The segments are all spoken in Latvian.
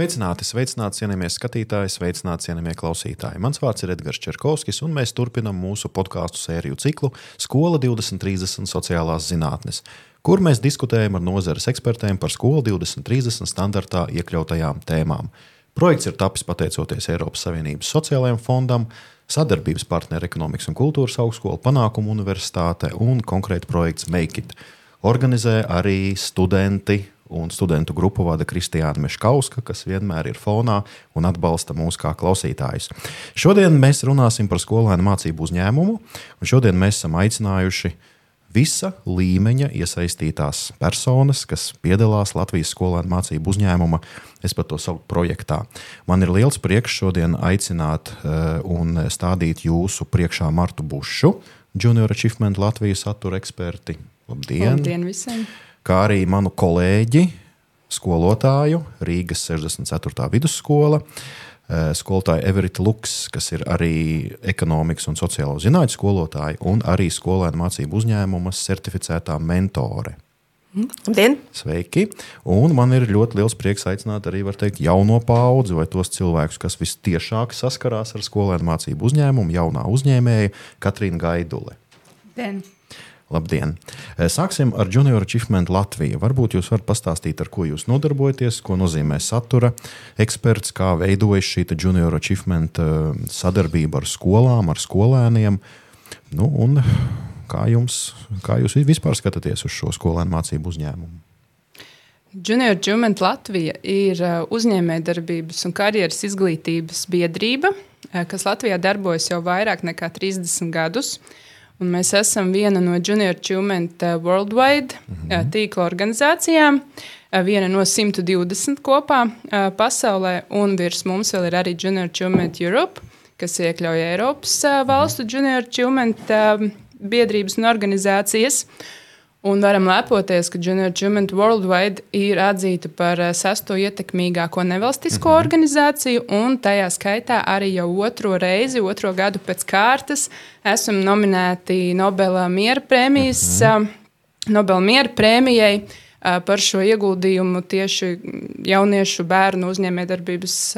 Sveicināti, sveicināti, cienījamie skatītāji, sveicināti, cienījamie klausītāji. Mans vārds ir Edgars Čerkovskis, un mēs turpinām mūsu podkāstu sēriju ciklu Skola 2030 sociālās zinātnes, kur mēs diskutējam ar nozares ekspertiem par skolu 2030 standartā iekļautajām tēmām. Projekts ir tapis pateicoties Eiropas Savienības sociālajiem fondam, sadarbības partneru ekonomikas un kultūras augstskola, panākumu universitāte un konkrēti projekts Make It. Organizē arī studenti un studentu grupu vada Kristiāna Meškauska, kas vienmēr ir fonā un atbalsta mūs kā klausītājus. Šodien mēs runāsim par skolēnu mācību uzņēmumu, un šodien mēs esam aicinājuši visa līmeņa iesaistītās personas, kas piedalās Latvijas skolēnu mācību uzņēmuma, es pat to saucu projektā. Man ir liels prieks šodien aicināt uh, un stādīt jūsu priekšā Martu Bušu, Junior Achievement Latvijas satura eksperti. Labdien! Labdien visiem! Kā arī manu kolēģi, skolotāju Rīgas 64. vidusskola. Eh, skolotāja Everita Luks, kas ir arī ekonomikas un sociālo zinātņu skolotāja, un arī skolēnu mācību uzņēmuma certificētā mentore. Labdien! Sveiki! Un man ir ļoti liels prieks aicināt arī teikt, jauno paudzi vai tos cilvēkus, kas visciešāk saskarās ar skolēnu mācību uzņēmumu, jaunā uzņēmēja Katrīna Gaidule. Labdien! Labdien! Eh, sāksim ar Junior Achievement Latviju. Varbūt jūs varat pastāstīt, ar ko jūs nodarbojaties, ko nozīmē satura eksperts, kā veidojas šī Junior Achievement eh, sadarbība ar skolām, ar skolēniem. Nu, un kā, jums, kā jūs vispār skatāties uz šo skolēnu mācību uzņēmumu? Junior Achievement Latvija ir eh, uzņēmējdarbības un karjeras izglītības biedrība, kas Latvijā darbojas jau vairāk nekā 30 gadus. Uh, Un mēs esam viena no Junior Achievement uh, Worldwide mm -hmm. tīkla organizācijām, uh, viena no 120 kopā pasaulē, un virs mums vēl ir arī Junior Achievement Europe, kas iekļauj Eiropas valstu Junior Achievement biedrības un organizācijas. Un varam lepoties, ka Junior Achievement Worldwide ir atzīta par eh, sesto ietekmīgāko nevalstisko mm -hmm. organizāciju, un tajā skaitā arī jau otro reizi, otro gadu pēc kārtas, esam nominēti Nobela miera prēmijas, mm -hmm. Nobela miera prēmijai eh, par šo ieguldījumu tieši jauniešu bērnu uzņēmējdarbības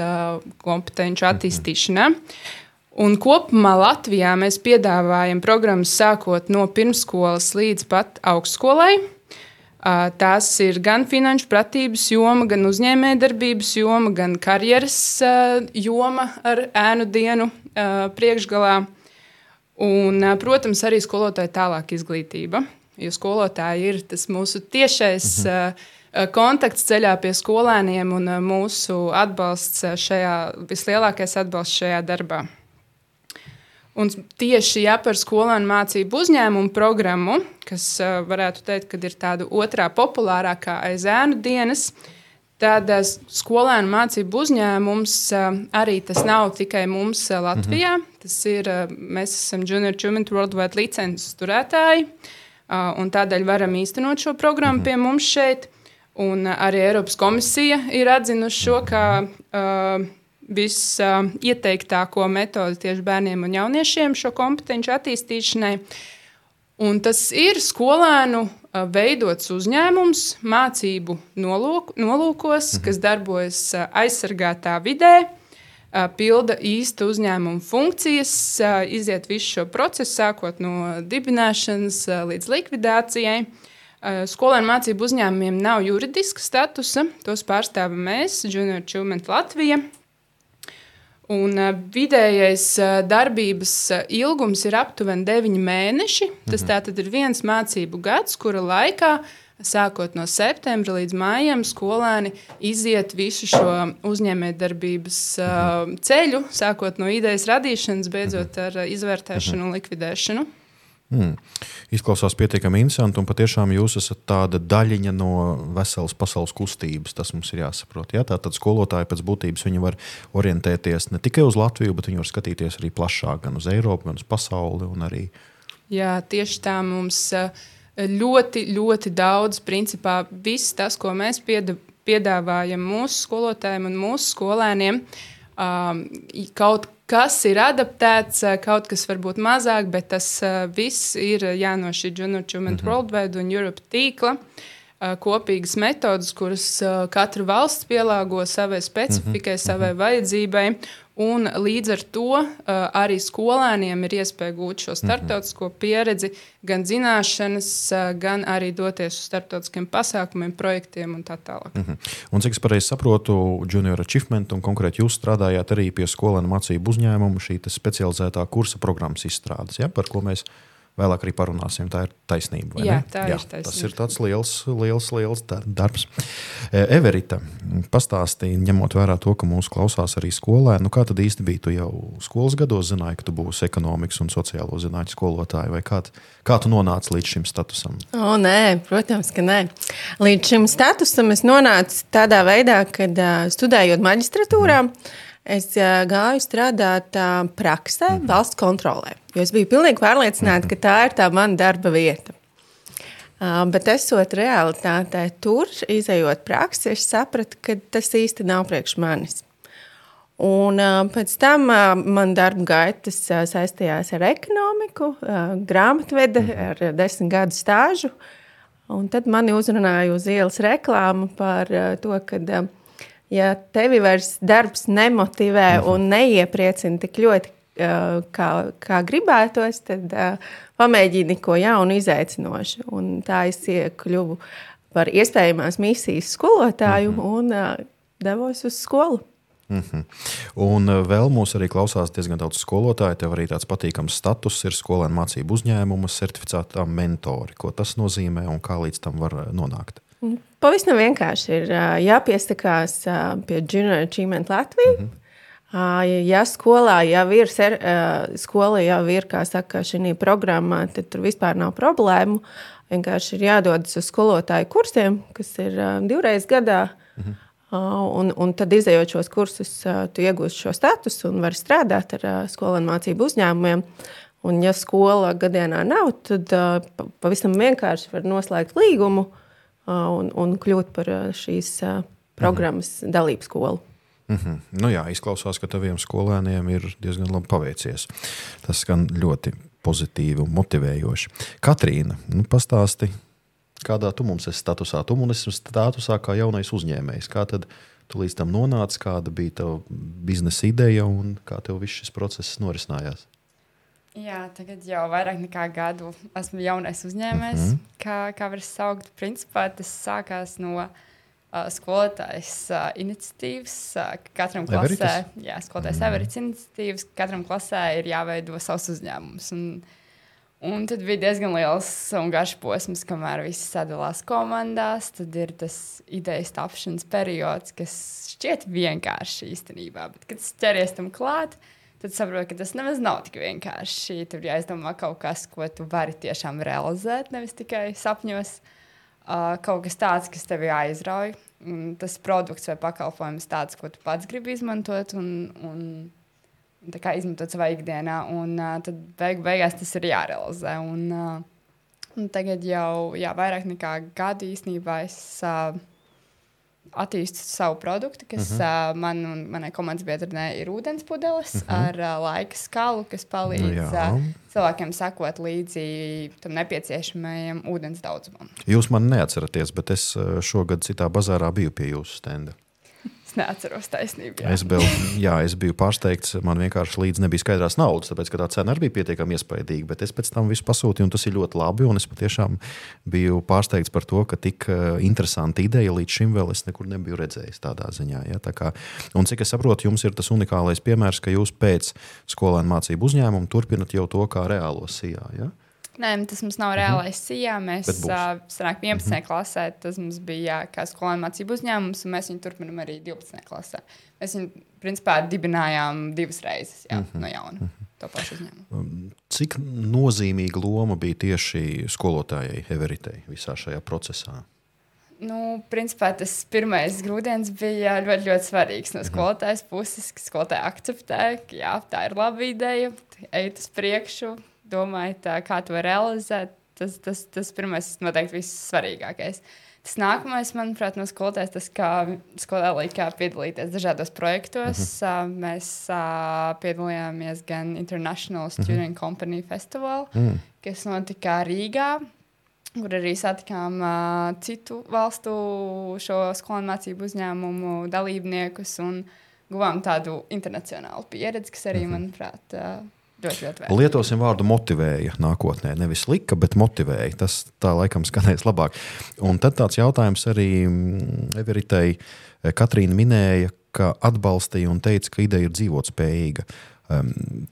kompetenci mhm. attīstīšanā. Mm -hmm. Un kopumā Latvijā mēs piedāvājam programmas sākot no pirmsskolas līdz pat augstskolai. Tās ir gan finanšu pratības joma, gan uzņēmējdarbības joma, gan karjeras joma ar ēnu dienu priekšgalā. Un, protams, arī skolotāja tālāk izglītība. Jo skolotāji ir tas mūsu tiešais mhm. kontakts ceļā pie skolēniem un mūsu atbalsts šajā, vislielākais atbalsts šajā darbā. Un tieši ja, par skolēnu mācību uzņēmumu programmu, kas uh, varētu teikt, ir tāda otrā populārākā aiz ēnu dienas, tad uh, skolēnu mācību uzņēmums uh, arī tas nav tikai mums uh, Latvijā. Mm -hmm. Tas ir, uh, mēs esam Junior Achievement Worldwide licences turētāji, uh, un tādēļ varam īstenot šo programmu mm -hmm. pie mums šeit. Un uh, arī Eiropas komisija ir atzinusi šo, ka uh, visieteiktāko metodi tieši bērniem un jauniešiem šo kompetenci attīstīšanai. Un tas ir skolēnu veidots uzņēmums mācību nolūk, nolūkos, mhm. kas darbojas aizsargātā vidē, pilda īsta uzņēmuma funkcijas, iziet visu šo procesu, sākot no dibināšanas līdz likvidācijai. Skolēnu mācību uzņēmumiem nav juridiska statusa, tos pārstāvam mēs, Junior Achievement Latvija. Un vidējais darbības ilgums ir aptuveni 9 mēneši. Tas mhm. tātad ir viens mācību gads, kura laikā, sākot no septembra līdz maijam, skolēni iziet visu šo uzņēmējdarbības mhm. ceļu, sākot no idejas radīšanas, beidzot mhm. ar izvērtēšanu un likvidēšanu. Hmm. Izklausās pietiekami interesanti, un patiešām jūs esat tāda daļiņa no veselas pasaules kustības. Tas mums ir jāsaprot. Ja? Tātad skolotāji pēc būtības var orientēties ne tikai uz Latviju, bet viņi var skatīties arī plašāk, gan uz Eiropu, gan uz pasauli. Arī... Jā, tieši tā mums eh, ļoti, ļoti daudz, principā viss tas, ko mēs piedāvājam mūsu skolotājiem un mūsu skolēniem, kaut kā kas ir adaptēts, kaut kas varbūt mazāk, bet tas viss ir jā, no Achievement mm -hmm. Worldwide un Europe tīkla. kopīgas metodas, kuras katra valsts pielāgo savai specifikai, mm -hmm. savai vajadzībai. Un līdz ar to uh, arī skolēniem ir iespēja gūt šo mhm. starptautisko pieredzi, gan zināšanas, uh, gan arī doties uz starptautiskiem pasākumiem, projektiem un tā tālāk. Mm -hmm. Un cik es pareizi saprotu, Junior Achievement un konkrēti jūs strādājāt arī pie skolēnu mācību uzņēmuma šī specializētā kursa programmas izstrādes, ja, par ko mēs Vēlāk arī parunāsim. Tā ir taisnība. Jā, tā Jā, ir taisnība. Tas ir tāds liels, liels, liels darbs. E, Everita, pastāstīja, ņemot vērā to, ka mūsu klausās arī skolēni, nu kā tad īsti bija? Tu jau skolas gados zināji, ka tu būsi ekonomikas un sociālo zinātņu skolotāja, vai kā, kā tu nonāci līdz šim statusam? O, nē, protams, ka nē. Līdz šim statusam es nonācu tādā veidā, kad studējot maģistratūrā. Mm es gāju strādāt praksē, -hmm. valsts kontrolē. Jo es biju pilnīgi pārliecināta, ka tā ir tā mana darba vieta. Bet esot realitātē tur, izējot praksi, es sapratu, ka tas īsti nav priekš manis. Un, pēc tam man darba gaitas saistījās ar ekonomiku, grāmatvedi mhm. ar desmit gadu stāžu. Un tad mani uzrunāja uz ielas reklāmu par to, ka uh, ja tevi vairs darbs nemotivē mhm. un neiepriecina tik ļoti, uh, kā, kā gribētos, tad uh, pamēģini ko jaunu, izaicinošu. Un tā es kļuvu par iespējamās misijas skolotāju mhm. -huh. un uh, devos uz skolu. Mm -hmm. Un vēl mūsu arī klausās diezgan daudz skolotāju. Tev arī tāds patīkams status ir skolēnu mācību uzņēmuma certificētā mentori. Ko tas nozīmē un kā līdz tam var nonākt? Pavisam vienkārši ir jāpiesakās pie Junior Achievement Latvijas. Mm -hmm. Ja skolā jau ir, skola jau ir, kā saka, šī programmā, tad tur vispār nav problēmu. Vienkārši ir jādodas uz skolotāju kursiem, kas ir divreiz gadā. -hmm. Un, un tad, izējot šos kursus, tu iegūsi šo statusu un vari strādāt ar skolēnu mācību uzņēmumiem. Un, ja skola gadienā nav, tad pavisam vienkārši var noslēgt līgumu un, un kļūt par šīs programmas mhm. dalību skolu. Mm -hmm. nu jā, izklausās, ka taviem skolēniem ir diezgan labi paveicies. Tas skan ļoti pozitīvi un motivējoši. Katrīna, nu, pastāsti, kādā tu mums esi statusā? Tu mums esi statusā kā jaunais uzņēmējs. Kā tad tu līdz tam nonāci, kāda bija tava biznesa ideja un kā tev viss šis process norisinājās? Jā, tagad jau vairāk nekā gadu esmu jaunais uzņēmējs. Mm -hmm. kā, kā var saukt, principā tas sākās no uh, skolotājas uh, iniciatīvas. Uh, katram klasē, Everitas? jā, skolotājas mm -hmm. Everits iniciatīvas, katram klasē ir jāveido savs uzņēmums. Un, un tad bija diezgan liels un garš posms, kamēr visi sadalās komandās. Tad ir tas idejas tapšanas periods, kas šķiet vienkārši īstenībā, bet kad ķeries tam klāt, uh, tad saprotu, ka tas nemaz nav tik vienkārši. Tur jāizdomā kaut kas, ko tu vari tiešām realizēt, nevis tikai sapņos. Uh, kaut kas tāds, kas tevi aizrauj. Un tas produkts vai pakalpojums tāds, ko tu pats gribi izmantot un, un izmantot savā ikdienā. Un uh, tad beig, beigās tas ir jārealizē. Un, uh, un tagad jau jā, vairāk nekā gadu īstenībā es. Uh, attīstu savu produktu, kas uh -huh. uh, man un manai komandas biedrenei ir ūdenspudeles uh mhm. -huh. ar laika skalu, kas palīdz uh, cilvēkiem sekot līdzi tam nepieciešamajam ūdens daudzumam. Jūs man neatceraties, bet es šogad citā bazārā biju pie jūsu stenda. Es neatceros taisnību. Jā. Es, biju, jā, es biju pārsteigts. Man vienkārši līdzi nebija skaidrās naudas, tāpēc tā cena arī bija pietiekami iespaidīga. Bet es pēc tam visu pasūtīju, un tas ir ļoti labi. Es patiešām biju pārsteigts par to, ka tik uh, interesanta ideja līdz šim vēl es nekur nebiju redzējis tādā ziņā. Ja? Tā kā, un cik es saprotu, jums ir tas unikālais piemērs, ka jūs pēc skolēnu mācību uzņēmuma turpinat jau to kā reālo sijā. Ja? Nē, tas mums nav mhm. reālais sijā. Mēs strādājam 11. Mm -hmm. klasē. Tas mums bija kā skolēnu mācību uzņēmums, un mēs viņu turpinām arī 12. klasē. Mēs viņu principā dibinājām divas reizes jā, mm -hmm. no jauna. Mm -hmm. Um, cik nozīmīga loma bija tieši skolotājai Everitei visā šajā procesā? Nu, principā tas pirmais grūdienis bija ļoti, ļoti svarīgs no mhm. skolotājas puses, ka skolotāja akceptēja, ka jā, tā ir laba ideja, ejiet uz priekšu, domājat, kā to realizēt, tas, tas, tas pirmais noteikti vissvarīgākais. Tas nākamais, manuprāt, no skolotājas, tas, kā skolā likā piedalīties dažādos projektos. Uh -huh. Mēs uh, piedalījāmies gan International Student uh -huh. Company Festival, uh -huh. kas notika Rīgā. kur arī satikām uh, citu valstu šo skolu mācību uzņēmumu dalībniekus un guvām tādu internacionālu pieredzi, kas arī, mm -hmm. manuprāt, uh, ļoti, ļoti vērtīga. Lietosim vārdu motivēja nākotnē. Nevis lika, bet motivēja. Tas tā laikam skanēs labāk. Un tad tāds jautājums arī mm, Everitei. Katrīna minēja, ka atbalstīja un teica, ka ideja ir dzīvotspējīga.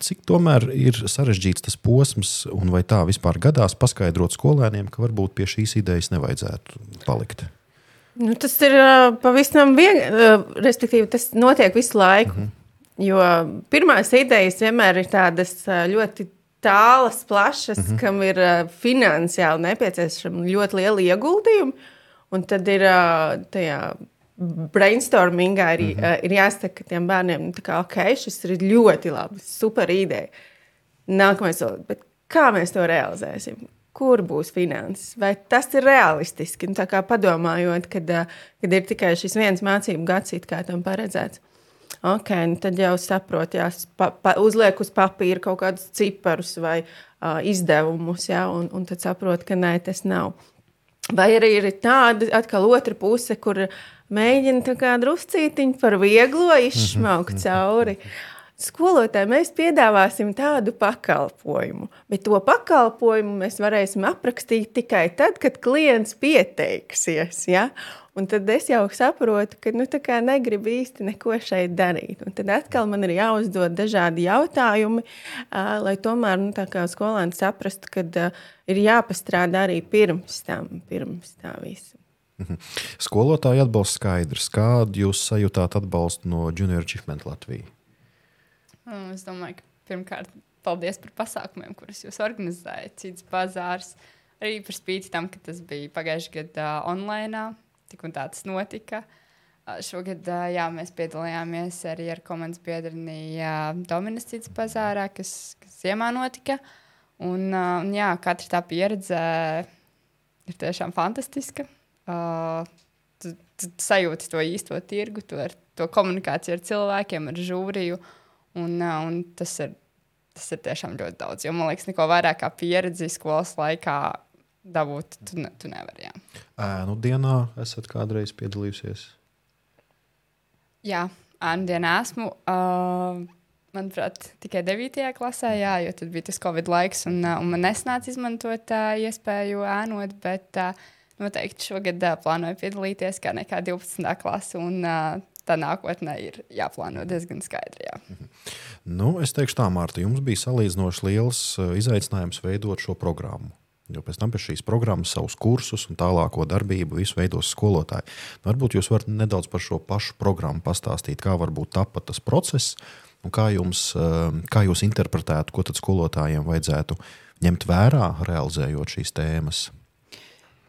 Cik tomēr ir sarežģīts tas posms, un vai tā vispār gadās paskaidrot skolēniem, ka varbūt pie šīs idejas nevajadzētu palikt? Nu, tas ir uh, pavisam vienkārši, uh, respektīvi, tas notiek visu laiku. Mm -hmm. Jo pirmās idejas vienmēr ir tādas ļoti tālas, plašas, mm -hmm. kam ir finansiāli nepieciešama ļoti liela ieguldījuma. Un tad ir tajā brainstormingā ir, mm -hmm. ir jāsaka tiem bērniem, nu, ka okay, šis ir ļoti labi, super ideja. Nākamais solis, bet kā mēs to realizēsim? Kur būs finanses? Vai tas ir realistiski? Nu, padomājot, kad, kad ir tikai šis viens mācību gads, kā tam paredzēts. Okay, nu tad jau saprotu, ja pa, pa, uzliek uz papīra kaut kādus ciparus vai uh, izdevumus, ja, un, un tad saprotu, ka nē, tas nav. Vai arī ir tāda atkal otra puse, kur mēģina druscītiņu par vieglo izsmaukt mhm. cauri. Skolotāji, mēs piedāvāsim tādu pakalpojumu, bet to pakalpojumu mēs varēsim aprakstīt tikai tad, kad klients pieteiksies. Ja? Un tad es jau saprotu, ka nu, negribu īsti neko šeit darīt. Un tad atkal man ir jāuzdod dažādi jautājumi, uh, lai tomēr nu, skolēni saprastu, ka uh, ir jāpastrādā arī pirms tam, pirms tā visa. Mhm. Skolotāju atbalsts skaidrs. Kādu jūs sajūtāt atbalstu no Junior Achievement Latvijas? Mm, es domāju, ka pirmkārt, paldies par pasākumiem, kurus jūs organizējat. Cits bazārs. Arī par spīti tam, ka tas bija pagājušajā gadā online, tik un tā tas notika. Šogad jā, mēs piedalījāmies arī ar komandas biedreni Dominas Cits bazārā, kas, kas ziemā notika. Un, jā, katra tā pieredze ir tiešām fantastiska. Tu, tu sajūti to īsto tirgu, to, ar, to komunikāciju ar cilvēkiem, ar žūriju. Un, un tas, ir, tas ir tiešām ļoti daudz. Jo man liekas, neko vairāk kā pieredzi skolas laikā dabūt, tu, ne, tu nevari. Jā. Ēnu dienā esat kādreiz piedalījusies? Jā, ēnu dienā esmu. Uh, manuprāt, tikai 9. klasē, jā, jo tad bija tas Covid laiks, un, uh, un man nesnāca izmantot uh, iespēju ēnot. Bet, uh, noteikti šogad uh, plānoju piedalīties kā nekā 12. klase. Un, uh, Tā nākotnē ir jāplāno diezgan skaidri. Jā. Mhm. Nu, es teikšu, tā, Mārta, jums bija salīdzinoši liels izaicinājums veidot šo programmu. Jo pēc tam pēc šīs programmas savus kursus un tālāko darbību visu veidos skolotāji. Nu, varbūt jūs varat nedaudz par šo pašu programmu pastāstīt, kā varbūt tapa tas process un kā, jums, kā jūs interpretētu, ko tad skolotājiem vajadzētu ņemt vērā, realizējot šīs tēmas.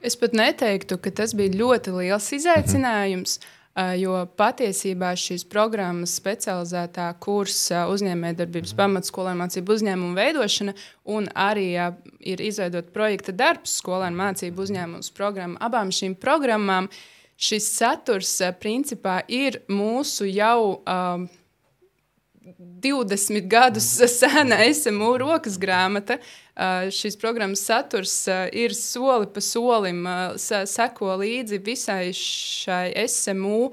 Es pat neteiktu, ka tas bija ļoti liels izaicinājums. Mm -hmm. Jo patiesībā šīs programmas specializētā kursa uzņēmējdarbības pamatskolēnu mācību uzņēmumu veidošana un arī ir izveidot projekta darbs skolēnu mācību uzņēmumu programmu. Abām šīm programmām šis saturs principā ir mūsu jau. Um, 20 gadus sena SMU rokas grāmata. Uh, šīs programmas saturs uh, ir soli pa solim, uh, seko līdzi visai šai SMU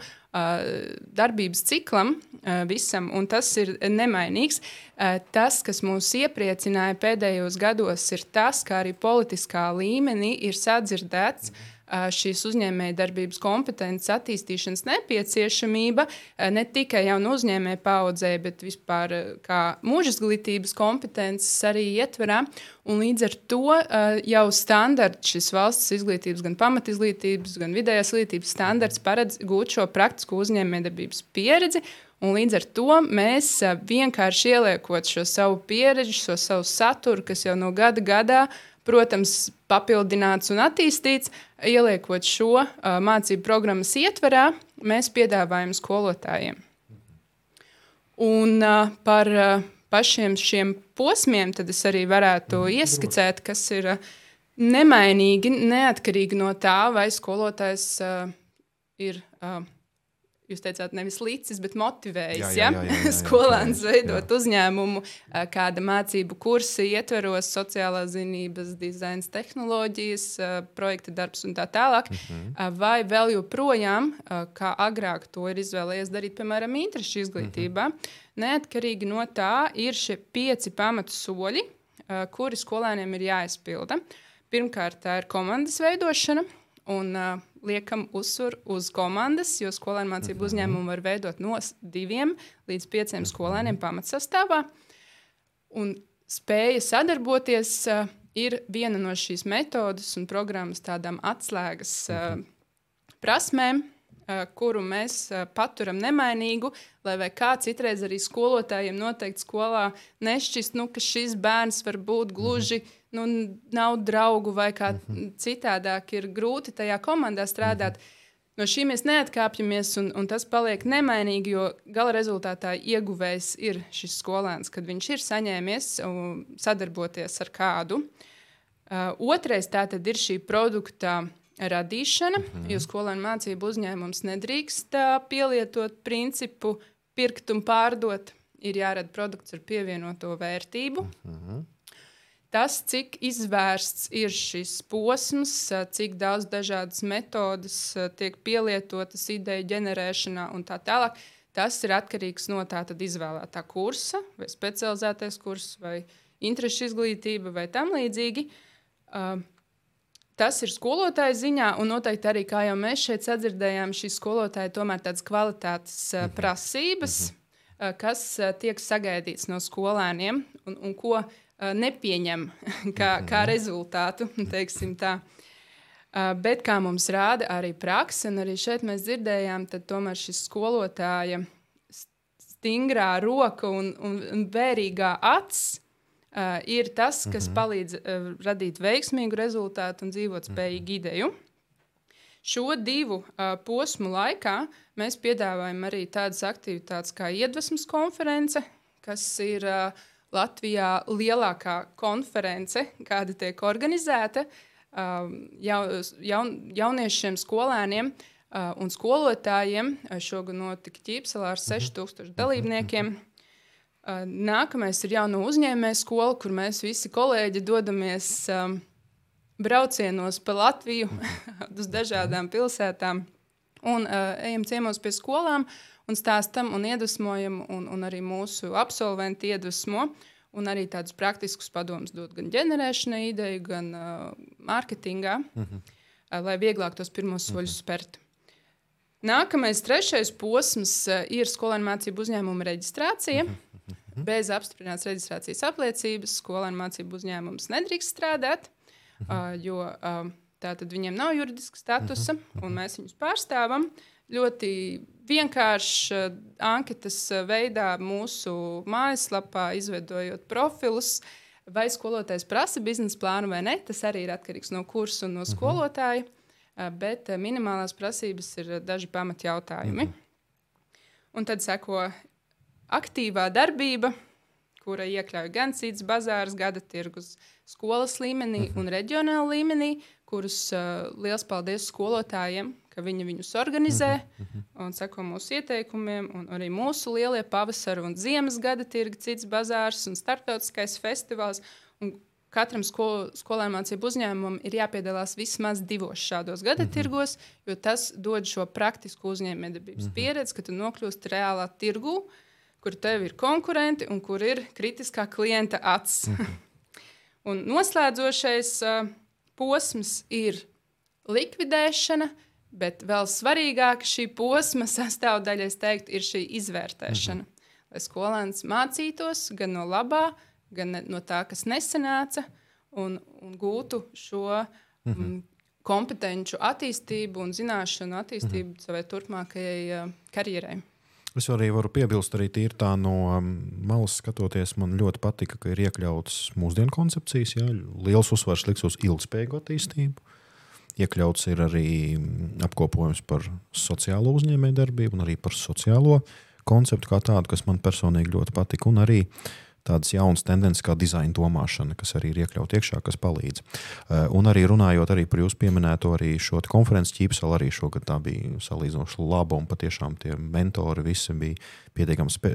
darbības ciklam, visam, un tas ir nemainīgs. Tas, kas mūs iepriecināja pēdējos gados, ir tas, ka arī politiskā līmenī ir sadzirdēts. Mm šīs uzņēmējdarbības kompetences attīstīšanas nepieciešamība ne tikai jaunu uzņēmēju paudzē, bet vispār kā mūža izglītības kompetences arī ietverā. Un līdz ar to jau standarts, šis valsts izglītības, gan pamatizglītības, gan vidējās izglītības standarts paredz gūt šo praktisko uzņēmējdarbības pieredzi. Un līdz ar to mēs vienkārši ieliekot šo savu pieredzi, šo savu saturu, kas jau no gada gadā protams, papildināts un attīstīts. Ieliekot šo uh, mācību programmas ietverā, mēs piedāvājam skolotājiem. Un uh, par uh, pašiem šiem posmiem es arī varētu mhm. ieskicēt, kas ir uh, nemainīgi, neatkarīgi no tā, vai skolotājs uh, ir. Uh, jūs teicāt, nevis līdzis, bet motivējis Jā, jā, jā, jā, jā, jā, skolēnus jā. veidot uzņēmumu, kāda mācību kursa ietveros, sociālās zinības, dizains, tehnoloģijas, projekta darbs un tā tālāk. Mhm. Ā, Vai vēl joprojām, kā agrāk to ir izvēlējies darīt, piemēram, interešu izglītībā, neatkarīgi no tā, ir šie pieci pamatu soļi, ā, kuri skolēniem ir jāizpilda. Pirmkārt, tā ir komandas veidošana. Un uh, liekam uzsvaru uz komandas, jo skolēnu mācību uzņēmumu var veidot no diviem līdz pieciem skolēniem pamatsastāvā. Un spēja sadarboties uh, ir viena no šīs metodes un programmas tādām atslēgas uh, prasmēm, kuru mēs uh, paturam nemainīgu, lai kā citreiz arī skolotājiem noteikti skolā nešķist, nu, ka šis bērns var būt gluži. Nu, nav draugu vai kā citādāk, ir grūti tajā komandā strādāt. No šī mēs neatkāpjamies, un, un tas paliek nemainīgi, jo gala rezultātā ieguvējs ir šis skolēns, kad viņš ir saņēmies sadarboties ar kādu. Uh, otrais tātad ir šī produkta radīšana, mm -hmm. jo skolēnu mācību uzņēmums nedrīkst uh, pielietot principu pirkt un pārdot. Ir jārada produkts ar pievienoto vērtību. Mm -hmm. Tas, cik izvērsts ir šis posms, cik daudz dažādas metodes uh, tiek pielietotas ideju ģenerēšanā un tā tālāk, tas ir atkarīgs no tā izvēlētā kursa, vai specializētais kurs, vai interešu izglītība, vai tam līdzīgi. Uh, Tas ir skolotāja ziņā, un noteikti arī, kā jau mēs šeit sadzirdējām, šīs skolotāja tomēr tādas kvalitātes uh, prasības, uh, kas uh, tiek sagaidīts no skolēniem un, un ko uh, nepieņem kā, kā rezultātu. teiksim tā. Bet kā mums rāda arī praksa, un arī šeit mēs dzirdējām, tad tomēr šis skolotāja stingrā roka un, un, un vērīgā acis uh, ir tas, kas mm -hmm. palīdz uh, radīt veiksmīgu rezultātu un dzīvot spējīgu mm -hmm. ideju. Šo divu uh, posmu laikā mēs piedāvājam arī tādas aktivitātes kā iedvesmas konference, kas ir uh, Latvijā lielākā konference, kāda tiek organizēta uh, jau, jaun, jauniešiem, skolēniem uh, un skolotājiem. Šogad notika ķīpselā ar 6000 dalībniekiem. Uh, Nākamais ir jauno uzņēmēju skola, kur mēs visi kolēģi dodamies um, braucienos pa Latviju uz dažādām pilsētām un uh, ejam ciemos pie skolām un stāstam un iedvesmojam, un, un arī mūsu absolventi iedvesmo. Un arī tādus praktiskus padomus dod gan ģenerēšanai, ideju, gan uh, mārketingā, uh -huh. uh, lai vieglāk tos pirmos soļus uh -huh. spērt. Nākamais, trešais posms uh, ir skolēnu mācību uzņēmuma reģistrācija. -huh. Bez apstiprinātas reģistrācijas apliecības skolēnu mācību uzņēmums nedrīkst strādāt, -huh. uh, jo uh, tātad viņiem nav juridiska statusa, -huh. un mēs viņus pārstāvam. Ļoti vienkārši anketas veidā mūsu mājaslapā, izveidojot profilus. Vai skolotājs prasa biznesa plānu vai ne, tas arī ir atkarīgs no kursa un no skolotāja. Uh, Bet minimālās prasības ir daži pamatjautājumi. Uh -huh. Un tad seko aktīvā darbība, kura iekļauj gan cits bazārs, gada tirgus, skolas līmenī uh -huh. un reģionāla līmenī, kurus uh, liels paldies skolotājiem, ka viņi viņus organizē uh -huh. un seko mūsu ieteikumiem, un arī mūsu lielie pavasara un ziemas gada tirgi, cits bazārs un starptautiskais festivāls. Un Katram skol, skolēnu mācību uzņēmumam ir jāpiedalās vismaz divos šādos gada mm -hmm. tirgos, jo tas dod šo praktisku uzņēmējdarbības mm -hmm. pieredzi, ka tu nokļūsti reālā tirgū, kur tev ir konkurenti un kur ir kritiskā klienta acis. Mm -hmm. un noslēdzošais uh, posms ir likvidēšana, bet vēl svarīgāk šī posma sastāvdaļa, es teiktu, ir šī izvērtēšana. Mm -hmm. Lai skolēns mācītos gan no labā, gan no tā, kas nesanāca, un, un gūtu šo mm -hmm. kompetenci attīstību un zināšanu attīstību mm -hmm. savai turpmākajai uh, karjerai. Es arī varu piebilst, arī tā no malas skatoties, man ļoti patika, ka ir iekļautas mūsdienu koncepcijas. Jā, liels uzsvars liks uz ilgspējīgu attīstību. Iekļauts ir arī apkopojums par sociālo uzņēmējdarbību un arī par sociālo konceptu kā tādu, kas man personīgi ļoti patika. Un arī tādas jaunas tendences kā dizaina domāšana, kas arī ir iekļauts iekšā, kas palīdz. Uh, un arī runājot arī par jūsu pieminēto šo konferences ķīpselu, arī šogad tā bija salīdzinoši laba un patiešām tie mentori visi bija pietiekami spe,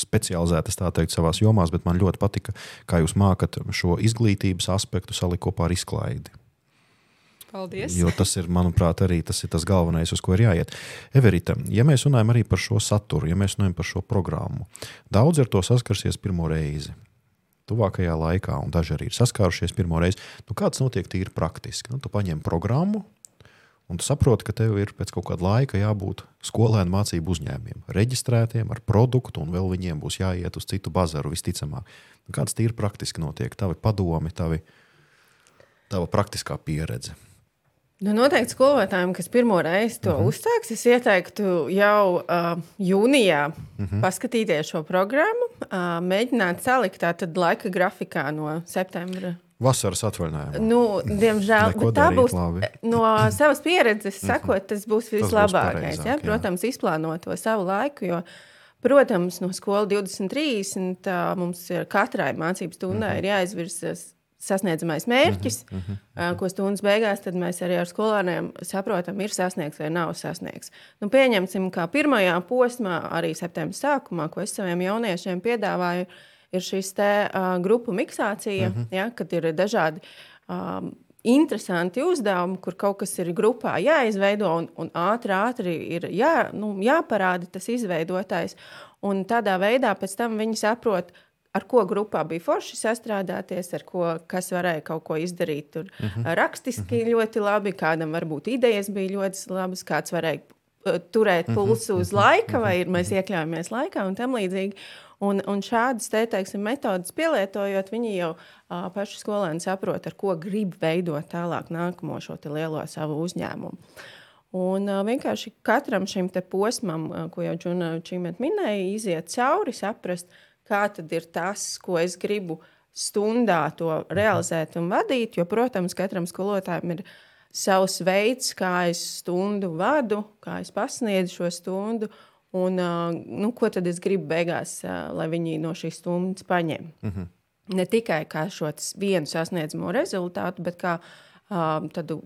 specializētas tā teikt savās jomās, bet man ļoti patika, kā jūs mākat šo izglītības aspektu salikt kopā ar izklaidi. Paldies. Jo tas ir, manuprāt, arī tas, ir tas galvenais, uz ko ir jāiet. Everita, ja mēs runājam arī par šo saturu, ja mēs runājam par šo programmu, daudz ar to saskarsies pirmo reizi. Tuvākajā laikā, un daži arī ir saskārušies pirmo reizi. Nu, kāds notiek tīri praktiski? Nu, tu paņem programmu, un tu saproti, ka tev ir pēc kaut kāda laika jābūt skolēnu mācību uzņēmumiem, reģistrētiem ar produktu, un vēl viņiem būs jāiet uz citu bazaru visticamāk. Nu, kāds tīri praktiski notiek? Tavi padomi, tavi, tava praktiskā pieredze. Nu, noteikti skolotājiem, kas pirmo reizi to uh -huh. uzsāks, es ieteiktu jau uh, jūnijā uh -huh. paskatīties šo programmu, uh, mēģināt salikt tādu laika grafikā no septembra. Vasaras atvaļinājumā. Nu, diemžēl tā būs. Labi. No savas pieredzes, sakot, tas būs vislabākais. Tas būs ja? Protams, jā. izplānot to savu laiku. Jo, protams, no skolas 2030 mums ir katrai mācību stundai -huh. ir jāizvirzas sasniedzamais mērķis, uh -huh, uh -huh. ko stundas beigās mēs arī ar skolēniem saprotam, ir sasniegts vai nav sasniegts. Nu, pieņemsim, ka pirmajā posmā, arī septembra sākumā, ko es saviem jauniešiem piedāvāju, ir šis te, uh, grupu miksācija, uh -huh. ja, kad ir dažādi. Um, interesanti uzdevumi, kur kaut kas ir grupā jāizveido un, un ātri, ātri ir jā, nu, jāparāda tas izveidotājs. Un tādā veidā pēc tam viņi saprot, ar ko grupā bija forši sastrādāties, ar ko kas varēja kaut ko izdarīt. Tur uh mhm. -huh. rakstiski uh mhm. -huh. ļoti labi, kādam varbūt idejas bija ļoti labas, kāds varēja uh, turēt mhm. pulsu uz laika, vai mēs iekļāvāmies laikā un tam līdzīgi. Un, un šādas te, teiksim, metodas pielietojot, viņi jau uh, paši skolēni saprot, ar ko grib veidot tālāk nākamo šo lielo savu uzņēmumu. Un uh, vienkārši katram šim posmam, uh, ko jau Džuna Čimēta minēja, iziet cauri, saprast, uh, kā tad ir tas, ko es gribu stundā to realizēt un vadīt. Jo, protams, katram skolotājam ir savs veids, kā es stundu vadu, kā es pasniedzu šo stundu. Un, nu, ko tad es gribu beigās, lai viņi no šīs stundas paņem? Mm -hmm. Ne tikai kā šo vienu sasniedzamo rezultātu, bet kā uh, tādu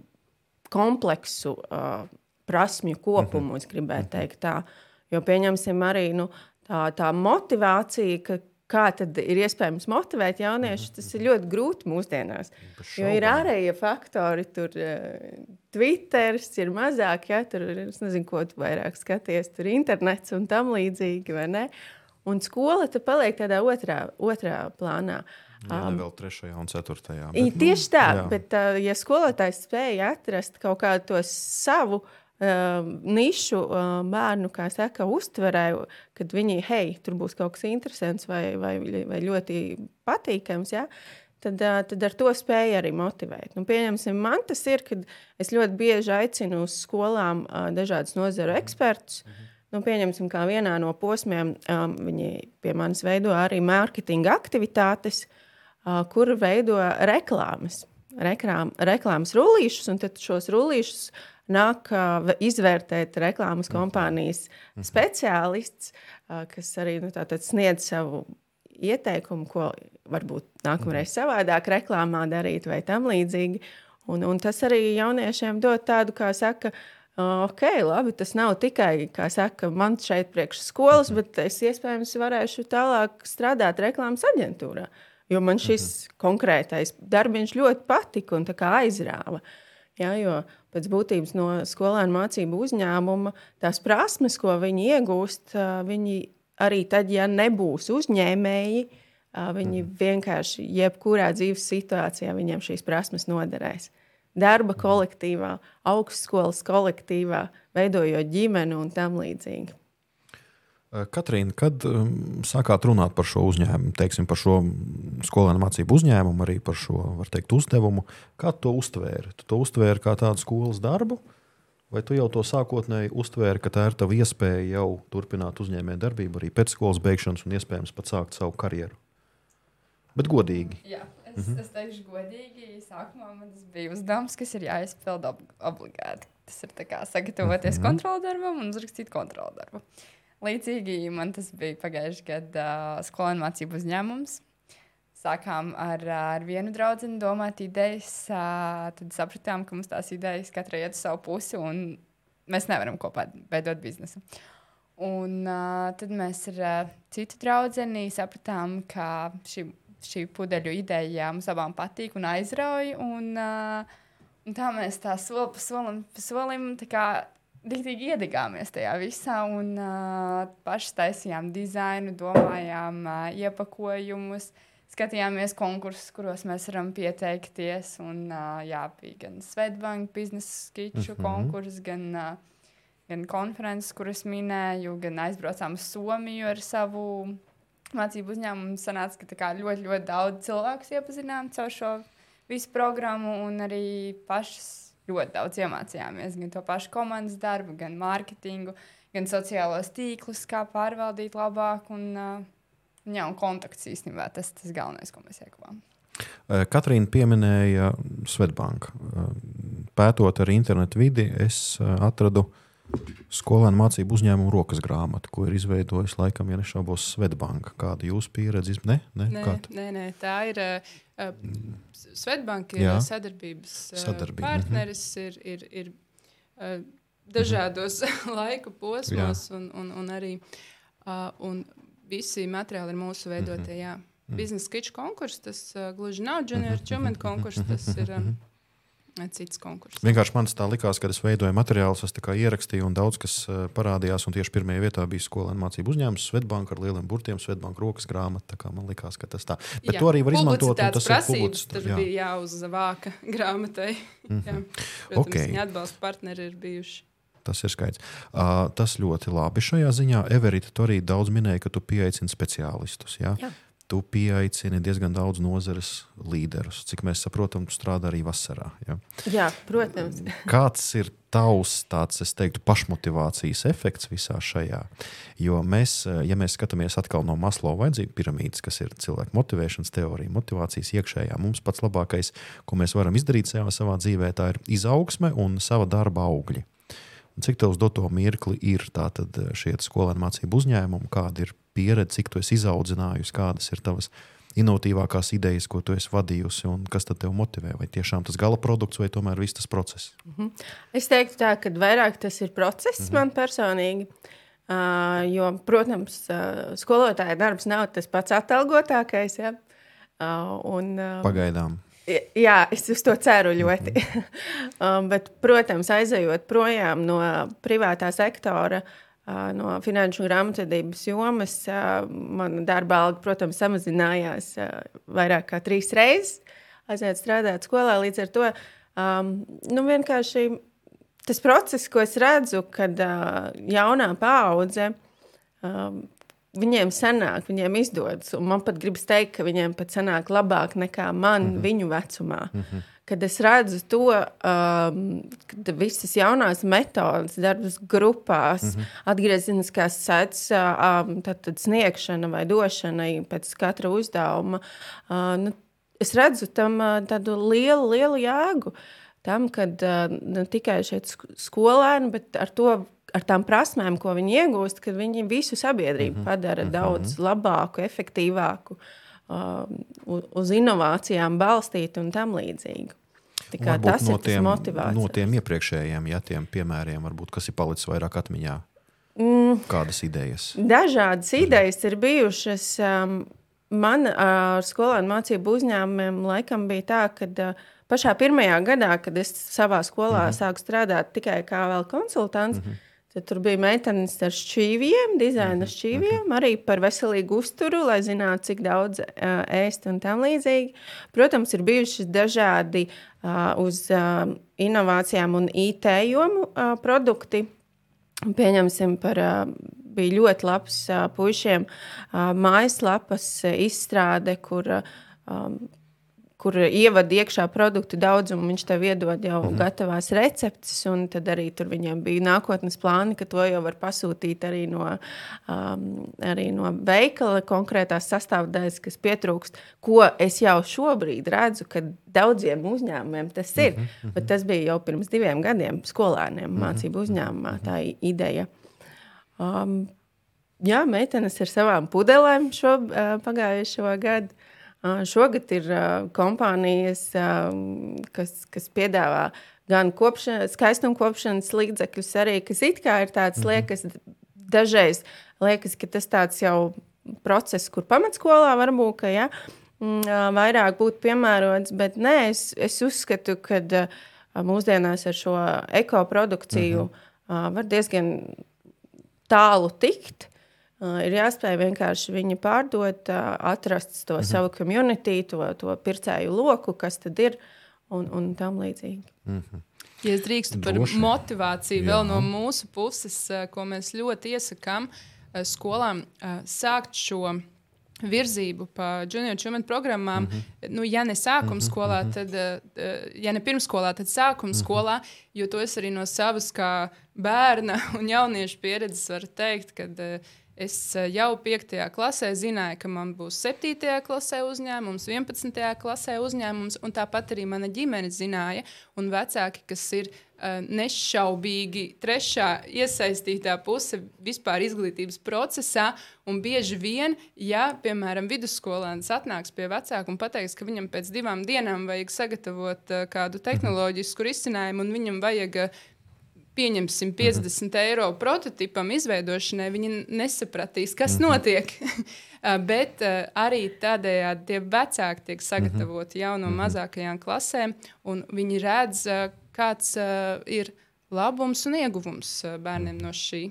kompleksu uh, prasmju kopumu, mm -hmm. es gribētu teikt tā. Jo pieņemsim arī, nu, tā, tā motivācija, ka, kā tad ir iespējams motivēt jauniešus, tas ir ļoti grūti mūsdienās. Jo ir ārējie faktori, tur uh, Twitter ir mazāk, ja tur ir, es nezinu, ko tu vairāk skaties, tur internets un tam līdzīgi, vai ne? Un skola tad paliek tādā otrā, otrā plānā. Jā, um, vēl trešajā un ceturtajā. Bet, tieši nu, tā, jā. bet uh, ja skolotājs spēja atrast kaut kādu to savu uh, nišu uh, bērnu, saka, uztverē, kad viņi, hei, tur būs kaut kas interesants vai, vai, vai ļoti patīkams. Ja? Tad, uh, tad ar to spēju arī motivēt. Nu, pieņemsim, man tas ir, kad es ļoti bieži aicinu uz skolām uh, dažādus nozaru ekspertus. Mhm. Nu, pieņemsim, kā vienā no posmiem um, viņi pie manis veido arī mārketinga aktivitātes, uh, kur veido reklāmas. Reklām, reklāmas rullīšus, un tad šos rullīšus nāk uh, izvērtēt reklāmas mhm. kompānijas mhm. speciālists, uh, kas arī nu, sniedz savu ieteikumu, ko varbūt nākamreiz mhm. savādāk reklāmā darīt vai tam līdzīgi. Un, un tas arī jauniešiem dod tādu, kā saka, uh, ok, labi, tas nav tikai, kā saka, man šeit priekš skolas, bet es iespējams varēšu tālāk strādāt reklāmas aģentūrā. Jo man šis konkrētais darbiņš ļoti patika un aizrāva. Ja, jo pēc būtības no skolēnu mācību uzņēmuma tās prasmes, ko viņi iegūst, viņi arī tad, ja nebūs uzņēmēji, viņi mhm. vienkārši jebkurā dzīves situācijā viņiem šīs prasmes noderēs. Darba kolektīvā, augstskolas kolektīvā, veidojot ģimeni un tam līdzīgi. Eh, Katrīna, kad um, sākāt runāt par šo uzņēmumu, teiksim, par šo skolēnu mācību uzņēmumu, arī par šo teikt, uzdevumu, kā tu to uztvēri? Tu to uztvēri kā tādu skolas darbu, vai tu jau to sākotnēji uztvēri, ka tā ir tava iespēja jau turpināt uzņēmēju darbību arī pēc skolas beigšanas un iespējams pat sākt savu karjeru? Bet godīgi. Jā. Es, mm -hmm. es teikšu, godīgi, sākumā man tas bija uzdevums, kas ir jāizpild ob obligāti. Tas ir sagatavoties mm -hmm. kontrolu darbam un uzrakstīt kontrolu darbu. Uh, līdzīgi man tas bija pagājušajā gadā uh, skolēnu mācību uzņēmums. Sākām ar, ar vienu draugu domāt idejas, uh, tad sapratām, ka mums tās idejas katrai iet uz savu pusi, un mēs nevaram kopā veidot biznesu. Un uh, tad mēs ar uh, citu draugu sapratām, ka šī, šī pudeļu ideja mums abām patīk un aizrauja. Un, uh, Un tā mēs tā soli pa solim, pa solim Diktīgi iedegāmies tajā visā un uh, paši taisījām dizainu, domājām uh, iepakojumus, skatījāmies konkursus, kuros mēs varam pieteikties. Un, uh, jā, bija gan Svetbanka biznesa skiču mm -hmm. konkurss, gan, uh, gan konferences, kuras minēju, gan aizbraucām uz Somiju ar savu mācību uzņēmumu. Sanāca, ka ļoti, ļoti daudz cilvēku iepazinām caur šo visu programmu un arī pašas ļoti daudz iemācījāmies. Gan to pašu komandas darbu, gan mārketingu, gan sociālos tīklus, kā pārvaldīt labāk. Un, uh, jā, un kontakts īstenībā tas ir tas galvenais, ko mēs ieguvām. Katrīna pieminēja Svetbanku. Pētot ar internetu vidi, es atradu skolēnu mācību uzņēmumu rokas grāmatu, ko ir izveidojis laikam, ja nešaubos, Svetbanka. Kāda ir jūsu pieredze? Ne, ne, nē, nē, nē, tā ir uh, Svetbanka ir Jā. sadarbības Sadarbība. partneris, mhm. ir, ir, ir uh, dažādos mhm. laika posmos, Jā. un, un, un arī uh, un visi materiāli ir mūsu veidotie. Mhm. Jā. Biznesa sketch konkurss, tas uh, gluži nav junior achievement konkurss, tas ir. Um, cits konkurss. Vienkārši man tā likās, kad es veidoju materiālus, es ierakstīju, un daudz kas uh, parādījās. Tieši pirmajā vietā bija skolēnu mācību uzņēmums, Svetbanka ar lieliem burtiem, Svetbanka rokas grāmata. Man liekas, ka tas tā. Bet jā, to arī var izmantot. Tas prasības, tur jā. bija jāuzvāka grāmatai. Mm -hmm. jā. Protams, okay. Viņa atbalsta partneri ir bijuši. Tas ir skaidrs. Uh, tas ļoti labi šajā ziņā. Everita, tu arī daudz minēji, ka tu pieaicini speciālistus. Jā? Jā tu pieaicini diezgan daudz nozares līderus. Cik mēs saprotam, tu strādā arī vasarā. Ja? Jā, protams. Kāds ir tavs tāds, es teiktu, pašmotivācijas efekts visā šajā? Jo mēs, ja mēs skatāmies atkal no Maslow vajadzību piramīdas, kas ir cilvēku motivēšanas teorija, motivācijas iekšējā, mums pats labākais, ko mēs varam izdarīt savā, savā dzīvē, tā ir izaugsme un sava darba augļi. Un cik tev uz doto mirkli ir šie skolēnu mācību uzņēmumi, kāda ir pieredze, cik tu esi izaudzinājusi, kādas ir tavas inovatīvākās idejas, ko tu esi vadījusi, un kas tad tev motivē? Vai tiešām tas gala produkts, vai tomēr viss tas process? Mm -hmm. Es teiktu, tā, ka vairāk tas ir process mm -hmm. man personīgi. Uh, jo, protams, uh, skolotāja darbs nav tas pats atalgotākais. Ja? Uh, un, uh, Pagaidām. Jā, es uz to ceru ļoti. Mm -hmm. um, bet, protams, aizejot projām no privātā sektora, uh, no finanšu grāmatvedības jomas mana darba alga, protams, samazinājās vairāk kā trīs reizes. Aiziet strādāt skolā līdz ar to. Um, nu, vienkārši tas process, ko es redzu, kad uh, jaunā paudze um, viņiem sanāk, viņiem izdodas. Man pat gribas teikt, ka viņiem pat sanāk labāk nekā man mm -hmm. viņu vecumā. Mm -hmm kad es redzu to, um, ka visas jaunās metodes, darbs grupās, mm -hmm. atgriezeniskās sēdes, um, tad, tad sniegšana vai došana pēc katra uzdevuma, uh, nu, es redzu tam uh, tādu lielu, lielu jēgu. Tam, kad uh, ne tikai šeit skolēni, bet ar to ar tām prasmēm, ko viņi iegūst, kad viņi visu sabiedrību mm -hmm. padara mm -hmm. daudz labāku, efektīvāku, uh, uz inovācijām balstītu un tam līdzīgu. Tas no tiem, no tiem iepriekšējiem ja, tiem piemēriem, varbūt, kas ir palicis vairāk atmiņā. Mm. Kādas idejas? Dažādas mm. idejas ir bijušas. Um, man ar uh, skolēnu mācību uzņēmumiem laikam bija tā, ka uh, pašā pirmajā gadā, kad es savā skolā mm -hmm. sāku strādāt tikai kā vēl konsultants, mm -hmm. Tad tur bija meitenes ar šķīviem, dizaina -hmm. šķīviem, arī par veselīgu uzturu, lai zinātu, cik daudz uh, ēst un tam līdzīgi. Protams, ir bijuši dažādi uh, uz uh, inovācijām un IT jomu uh, produkti. Pieņemsim par. Uh, bija ļoti labs uh, puišiem uh, mājaslapas izstrāde, kur um, kur ievada iekšā produktu daudzumu, viņš tev iedod jau mm -hmm. gatavās receptes, un tad arī tur viņiem bija nākotnes plāni, ka to jau var pasūtīt arī no, um, arī no veikala konkrētās sastāvdaļas, kas pietrūkst, ko es jau šobrīd redzu, ka daudziem uzņēmumiem tas ir, mm -hmm. bet tas bija jau pirms diviem gadiem skolēniem mm -hmm. mācību uzņēmumā tā ideja. Um, jā, meitenes ar savām pudelēm šo uh, pagājušo gadu. Šogad ir kompānijas, kas, kas piedāvā gan kopšanas, skaistuma kopšanas līdzekļus, arī kas it kā ir tāds mhm. liekas, dažreiz liekas, ka tas tāds jau process, kur pamatskolā varbūt, ka, ja, vairāk būtu piemērots, bet nē, es, es uzskatu, ka mūsdienās ar šo ekoprodukciju -huh. var diezgan tālu tikt. Ir jāspēj vienkārši viņu pārdot, atrast to mhm. -huh. savu komunitī, to, to pircēju loku, kas tad ir un, un tam līdzīgi. Mhm. -huh. Ja es drīkstu par Droši. motivāciju, Jā. vēl no mūsu puses, ko mēs ļoti iesakām skolām, sākt šo virzību pa junior achievement programmām. Mm -hmm. nu, ja ne sākuma mm -hmm. skolā, tad, ja ne pirmsskolā, tad sākuma mm -hmm. skolā, jo to es arī no savas kā bērna un jauniešu pieredzes varu teikt, ka uh, es jau 5. klasē zināju, ka man būs 7. klasē uzņēmums, 11. klasē uzņēmums, un tāpat arī mana ģimene zināja, un vecāki, kas ir Eh, nešaubīgi trešā iesaistītā puse vispār izglītības procesā. Un bieži vien, ja, piemēram, vidusskolēns atnāks pie vecāka un pateiks, ka viņam pēc divām dienām vajag sagatavot uh, kādu tehnoloģisku risinājumu un viņam vajag uh, pieņemsim 50 mhm. eiro prototipam izveidošanai, viņi nesapratīs, kas mhm. notiek. Bet uh, arī tādējādi tie vecāki tiek sagatavoti jau no mhm. mazākajām klasēm, un viņi redz, uh, kāds ir labums un ieguvums bērniem no šī.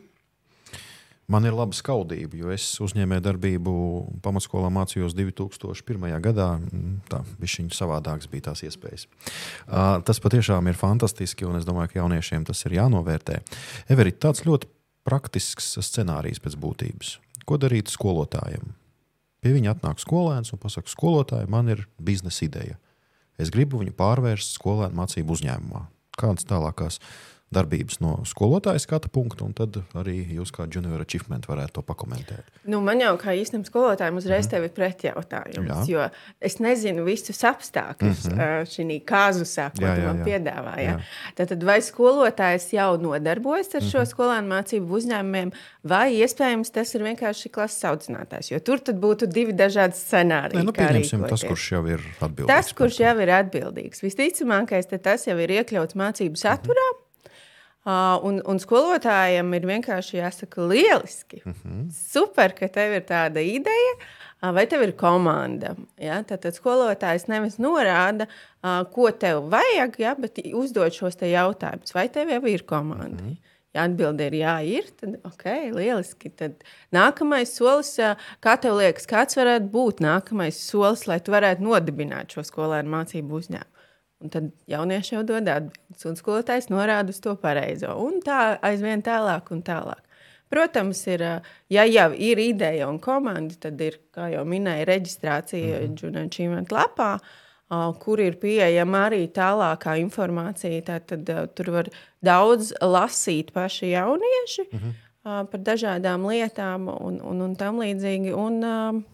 Man ir laba skaudība, jo es uzņēmēju darbību pamatskolā mācījos 2001. gadā. Mm, tā bija savādākas bija tās iespējas. Uh, tas patiešām ir fantastiski, un es domāju, ka jauniešiem tas ir jānovērtē. Everīt, tāds ļoti praktisks scenārijs pēc būtības. Ko darīt skolotājiem? Pie viņa atnāk skolēns un pasakā, skolotāji, man ir biznesa ideja. Es gribu viņu pārvērst skolēnu mācību uzņēmumā. Kādas tālākās darbības no skolotāja skata punkta, un tad arī jūs kā junior achievement varētu to pakomentēt. Nu, man jau kā īstenam skolotājam uzreiz mm. ir pretjautājums, jā. jo es nezinu visus apstākļus mm -hmm. šī kāzusā, ko jā, jā, man piedāvāja. Jā. Tad vai skolotājs jau nodarbojas ar mm -hmm. šo mhm. skolēnu mācību uzņēmumiem, vai iespējams tas ir vienkārši klases audzinātājs, jo tur būtu divi dažādi scenāriji. Nē, nu, pieņemsim, tas, kurš jau ir atbildīgs. Tas, kurš jau ir atbildīgs. Visticamākais, tas jau ir iekļauts mācību saturā. Mm -hmm. Uh, un, un skolotājiem ir vienkārši jāsaka, lieliski. Mhm. -huh. Super, ka tev ir tāda ideja, uh, vai tev ir komanda. Ja? Tad, tad skolotājs nevis norāda, uh, ko tev vajag, ja? bet uzdod šos jautājumus, vai tev jau ir komanda. Mhm. -huh. Ja atbilde ir jā, ir, tad ok, lieliski. Tad nākamais solis, kā tev liekas, kāds varētu būt nākamais solis, lai tu varētu nodibināt šo skolēnu mācību uzņēmumu? Un tad jaunieši jau dod atbildes, un skolotājs norāda uz to pareizo. Un tā aizvien tālāk un tālāk. Protams, ir, ja jau ir ideja un komanda, tad ir, kā jau minēja, reģistrācija mm -hmm. Džunčīmenta lapā, kur ir pieejama arī tālākā informācija. Tad tur var daudz lasīt paši jaunieši mm -hmm. par dažādām lietām un, un, un tam līdzīgi. Un,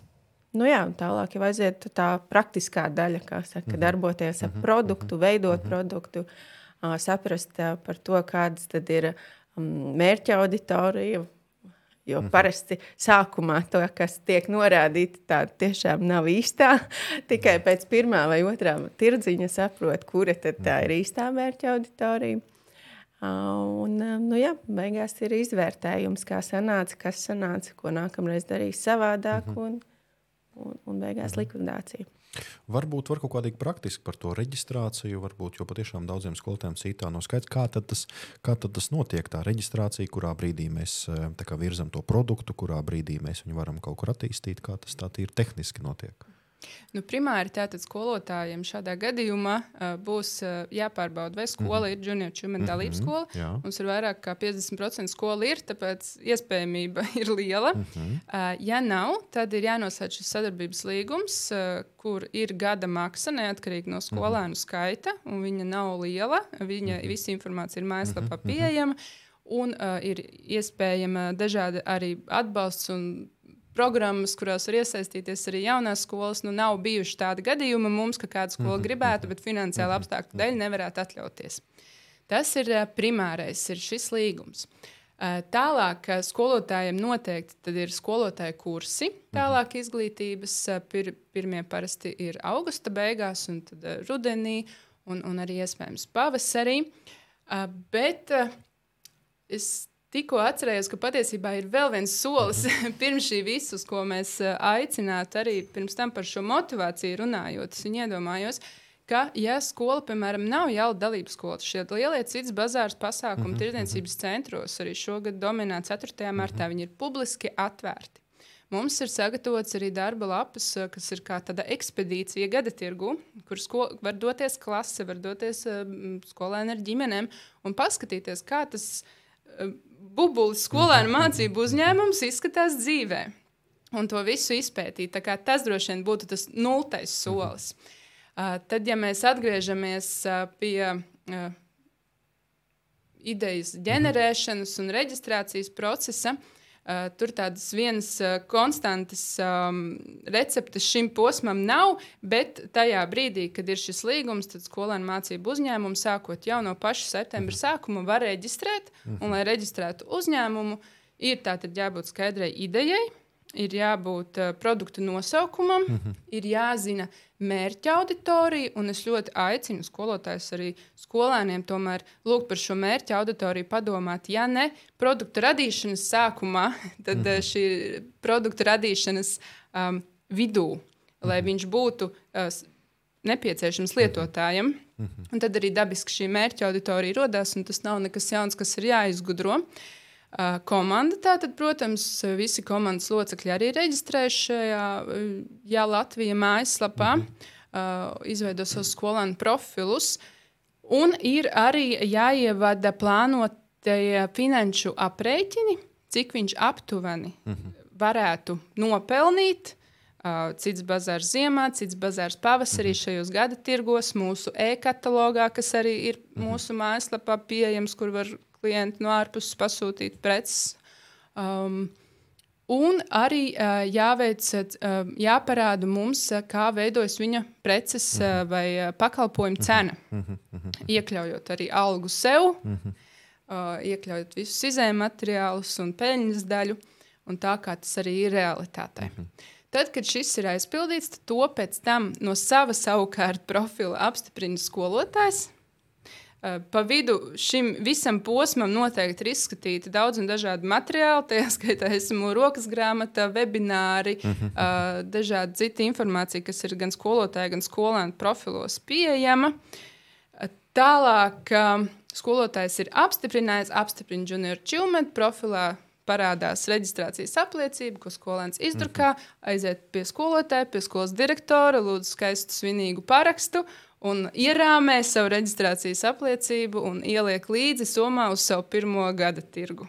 Nu jā, tālāk jau aiziet tā praktiskā daļa, kā saka, mm -hmm. darboties ar mm -hmm. produktu, veidot mm -hmm. produktu, uh, saprast uh, par to, kādas tad ir um, mērķa auditorija. Jo mm -hmm. parasti sākumā to, kas tiek norādīts, tā tiešām nav īstā. Tikai pēc pirmā vai otrā tirdziņa saprot, kura tad tā ir īstā mērķa auditorija. Un, nu jā, beigās ir izvērtējums, kā sanāca, kas sanāca, ko nākamreiz darīs savādāk. Mm -hmm. Un, un, beigās mhm. likvidācija. Varbūt var kaut kādīgi praktiski par to reģistrāciju, varbūt, jo patiešām daudziem skolotājiem citā nav skaidrs, kā tad tas, kā tad tas notiek. Tā reģistrācija, kurā brīdī mēs eh, virzam to produktu, kurā brīdī mēs viņu varam kaut kur attīstīt, kā tas tā tīri tehniski notiek. Nu, primāri tātad skolotājiem šādā gadījumā uh, būs uh, jāpārbauda, vai skola mm -hmm. ir junior čūmena mm -hmm. dalības skola. Jā. Mums ir vairāk kā 50% skola ir, tāpēc iespējamība ir liela. Mm -hmm. uh, ja nav, tad ir jānosauc šis sadarbības līgums, uh, kur ir gada maksa neatkarīgi no skolēnu mm -hmm. skaita, un viņa nav liela. Viņa mm -hmm. visa informācija ir mājaslapā mhm. pieejama. Un uh, ir iespējama dažādi arī atbalsts un programmas, kurās var iesaistīties arī jaunās skolas. Nu, nav bijuši tādi gadījumi mums, ka kāda skola mhm, gribētu, mhm. bet finansiāli mhm, apstākļu dēļ nevarētu atļauties. Tas ir primārais, ir šis līgums. Tālāk skolotājiem noteikti ir skolotāju kursi, tālāk izglītības. Pir, pirmie parasti ir augusta beigās, un tad rudenī, un, un arī iespējams pavasarī. Bet es tikko atcerējos, ka patiesībā ir vēl viens solis pirms šī visus, ko mēs aicinātu arī pirms tam par šo motivāciju runājot. Es iedomājos, ka ja skola, piemēram, nav jau dalības skola, šie lielie cits bazārs pasākumi mm -hmm. tirdzniecības centros arī šogad dominē 4. martā, mm -hmm. viņi ir publiski atvērti. Mums ir sagatavots arī darba lapas, eh, kas ir kā tāda ekspedīcija gada tirgu, kur sko, var doties klase, var doties uh, skolēni ar ģimenēm un paskatīties, kā tas uh, bubulis skolēnu mācību uzņēmums izskatās dzīvē. Un to visu izpētīt. Tas droši vien būtu tas nultais solis. Mm -hmm. Uh, tad, ja mēs atgriežamies uh, pie uh, idejas ģenerēšanas un reģistrācijas procesa, Uh, tur tādas vienas uh, konstantas um, receptes šim posmam nav, bet tajā brīdī, kad ir šis līgums, tad skolēnu mācību uzņēmumu sākot jau no paša septembra sākuma var reģistrēt. Un, lai reģistrētu uzņēmumu, ir tātad jābūt skaidrai idejai, ir jābūt uh, produktu nosaukumam, mm -hmm. ir jāzina mērķa auditorija, un es ļoti aicinu skolotājus arī skolēniem tomēr lūgt par šo mērķa auditoriju padomāt. Ja ne produktu radīšanas sākumā, tad mm -hmm. šī produktu radīšanas um, vidū, mm -hmm. lai viņš būtu uh, nepieciešams lietotājiem. Mm -hmm. Un tad arī dabiski šī mērķa auditorija radās, un tas nav nekas jauns, kas ir jāizgudro. Uh, Komanda tātad, protams, visi komandas locekļi arī reģistrējuši šajā Jā, Latvijas mājaslapā, mm -hmm. izveido savus skolēnu profilus. Un ir arī jāievada plānotie finanšu aprēķini, cik viņš aptuveni mm -hmm. varētu nopelnīt. Uh, cits bazārs ziemā, cits bazārs pavasarī mm -hmm. šajos gada tirgos, mūsu e-katalogā, kas arī ir mm -hmm. mūsu mājaslapā pieejams, kur var klienti no ārpuses pasūtīt preces. Um, Un arī uh, jāveic, uh, jāparāda mums, uh, kā veidojas viņa preces uh, vai uh, pakalpojumu cena. Iekļaujot arī algu sev, uh, iekļaujot visus izējuma materiālus un peļņas daļu, un tā kā tas arī ir realitātē. Tad, kad šis ir aizpildīts, to pēc tam no sava savukārt profila apstiprina skolotājs. Eh, pa vidu šim visam posmam noteikti ir izskatīti daudz un dažādi materiāli. Tajā skaitā esmu rokas grāmata, webināri, mm -hmm. uh, dažādi citi informācija, kas ir gan skolotāja, gan skolēnu profilos pieejama. Eh, tālāk uh, skolotājs ir apstiprinājis, apstiprina junior achievement profilā. Parādās reģistrācijas apliecība, ko skolēns izdrukā, mm -hmm. aiziet pie skolotāja, pie skolas direktora, lūdzu skaistu svinīgu parakstu, uh, un ierāmē savu reģistrācijas apliecību un ieliek līdzi somā uz savu pirmo gada tirgu.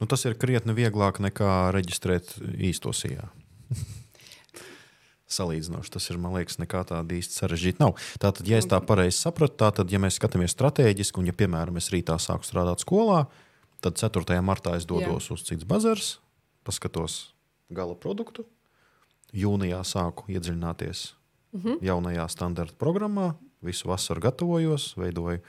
Nu, tas ir krietni vieglāk nekā reģistrēt īsto sijā. Salīdzinoši tas ir, man liekas, nekā tāda īsti sarežģīta nav. Tātad, ja es tā pareizi sapratu, tad, ja mēs skatāmies strateģiski, un, ja, piemēram, es rītā sāku strādāt skolā, tad 4. martā es dodos Jā. uz cits bazars, paskatos gala produktu, jūnijā sāku iedziļināties -hmm. jaunajā standarta programmā. Visu vasaru gatavojos, veidoju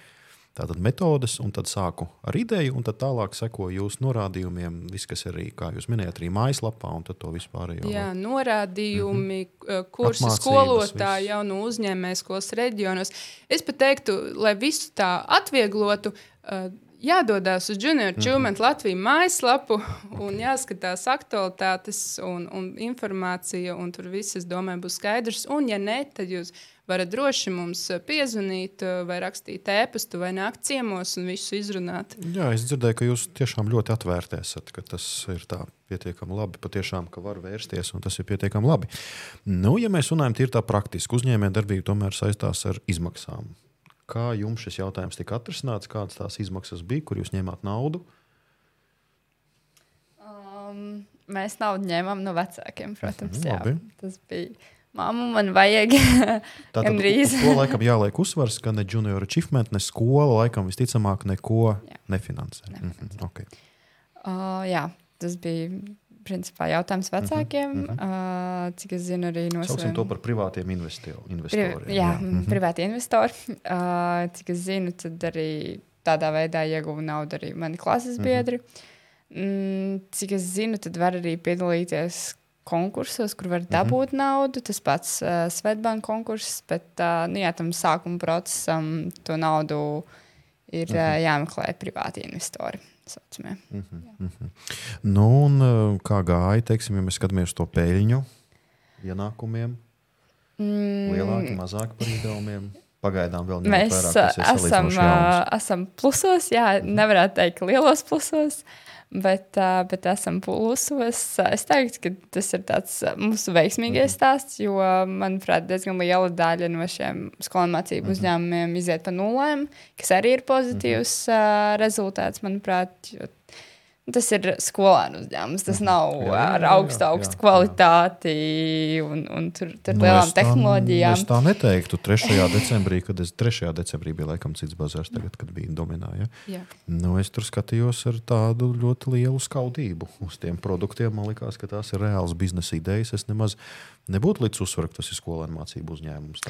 tātad metodes, un tad sāku ar ideju, un tad tālāk sekoju jūsu norādījumiem. Viss, kas ir arī, kā jūs minējāt, arī mājaslapā, un to vispār jau. Jā, norādījumi, mm -hmm. kursi skolotāji jau no uzņēmējas skolas reģionos. Es pat teiktu, lai visu tā atvieglotu. Uh, jādodas uz Junior Achievement mm -hmm. Latvijas mājaslapu un jāskatās aktualitātes un, un informācija, un tur viss, es domāju, būs skaidrs. Un, ja ne, tad jūs varat droši mums piezvanīt, vai rakstīt ēpastu, vai nākt ciemos un visu izrunāt. Jā, es dzirdēju, ka jūs tiešām ļoti atvērti esat, ka tas ir tā pietiekami labi, patiešām, ka var vērsties, un tas ir pietiekami labi. Nu, ja mēs runājam tīri tā praktiski, uzņēmējdarbība tomēr saistās ar izmaksām. Kā jums šis jautājums tika atrisināts? Kādas tās izmaksas bija, kur jūs ņēmāt naudu? Um, mēs naudu ņēmām no vecākiem, protams. Mm, jā, tas bija. Māmu man vajag. Tātad to laikam jāliek uzsvars, ka ne junior achievement, ne skola laikam visticamāk neko jā. nefinansē. nefinansē. Mm -hmm, okay. uh, jā, tas bija principā jautājums mhm, vecākiem. Mm -hmm. uh, cik es zinu, arī no saviem. to par privātiem investoriem. Pri, jā, jā. Mm -hmm. privāti investori. Uh, cik es zinu, tad arī tādā veidā ieguva naudu arī mani klases biedri. Mm, cik es zinu, tad var arī piedalīties konkursos, kur var dabūt naudu. Tas pats uh, Svetbanka konkurss, bet uh, nu, jā, tam sākuma procesam to naudu ir uh, jāmeklē privāti investori. Saucamie. Nu, un uh, kā gāja, teiksim, ja mēs skatāmies uz to peļņu, ienākumiem, Mm, lielāki, mazāki par izdevumiem. Pagaidām vēl ņemot Mēs tas ir esam, jauns. esam plusos, jā, nevarētu teikt, lielos plusos, bet, uh, bet esam plusos. Es teiktu, ka tas ir tāds mūsu veiksmīgais stāsts, jo, manuprāt, diezgan liela daļa no šiem skolēnu mācību uzņēmumiem iziet pa nulēm, kas arī ir pozitīvs uh, rezultāts, manuprāt. Jo, Tas ir skolēnu uzņēmums. Tas nav Jā, jā, ar jā, augstu, jā, augstu jā. kvalitāti un, un tur, tur Nu, lielām es tā- tehnoloģijām. Es tā neteiktu. 3. decembrī, kad es 3. decembrī biju laikam cits bazārs, tagad, kad bija dominēja. Nu, es tur skatījos ar tādu ļoti lielu skaudību uz tiem produktiem. Man liekas, ka tās ir reāls biznesa idejas. Es nemaz nebūtu līdz uzsvaru, ka tas ir skolēnu mācību uzņēmums.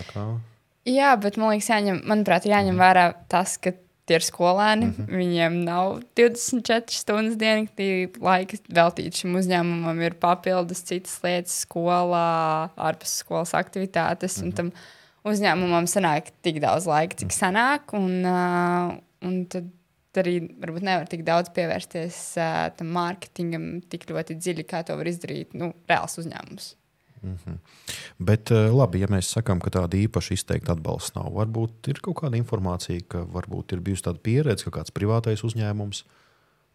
Jā, bet man liekas, jāņem, manuprāt, jāņem vērā tas, ka tie ir skolēni. Mm -hmm. Viņiem nav 24 stundas diennaktī laika veltīt šim uzņēmumam. Ir papildus citas lietas, skolā, ārpus skolas aktivitātes. Mm -hmm. Tam uzņēmumam sanāk tik daudz laika, cik sanāk. Un, uh, un tad arī varbūt nevar tik daudz pievērsties uh, tam mārketingam tik ļoti dziļi, kā to var izdarīt nu, reāls uzņēmums. Bet, eh, labi, ja mēs sakām, ka tāda īpaša izteikta atbalsta nav, varbūt ir kaut kāda informācija, ka varbūt ir bijusi tāda pieredze, ka kāds privātais uzņēmums,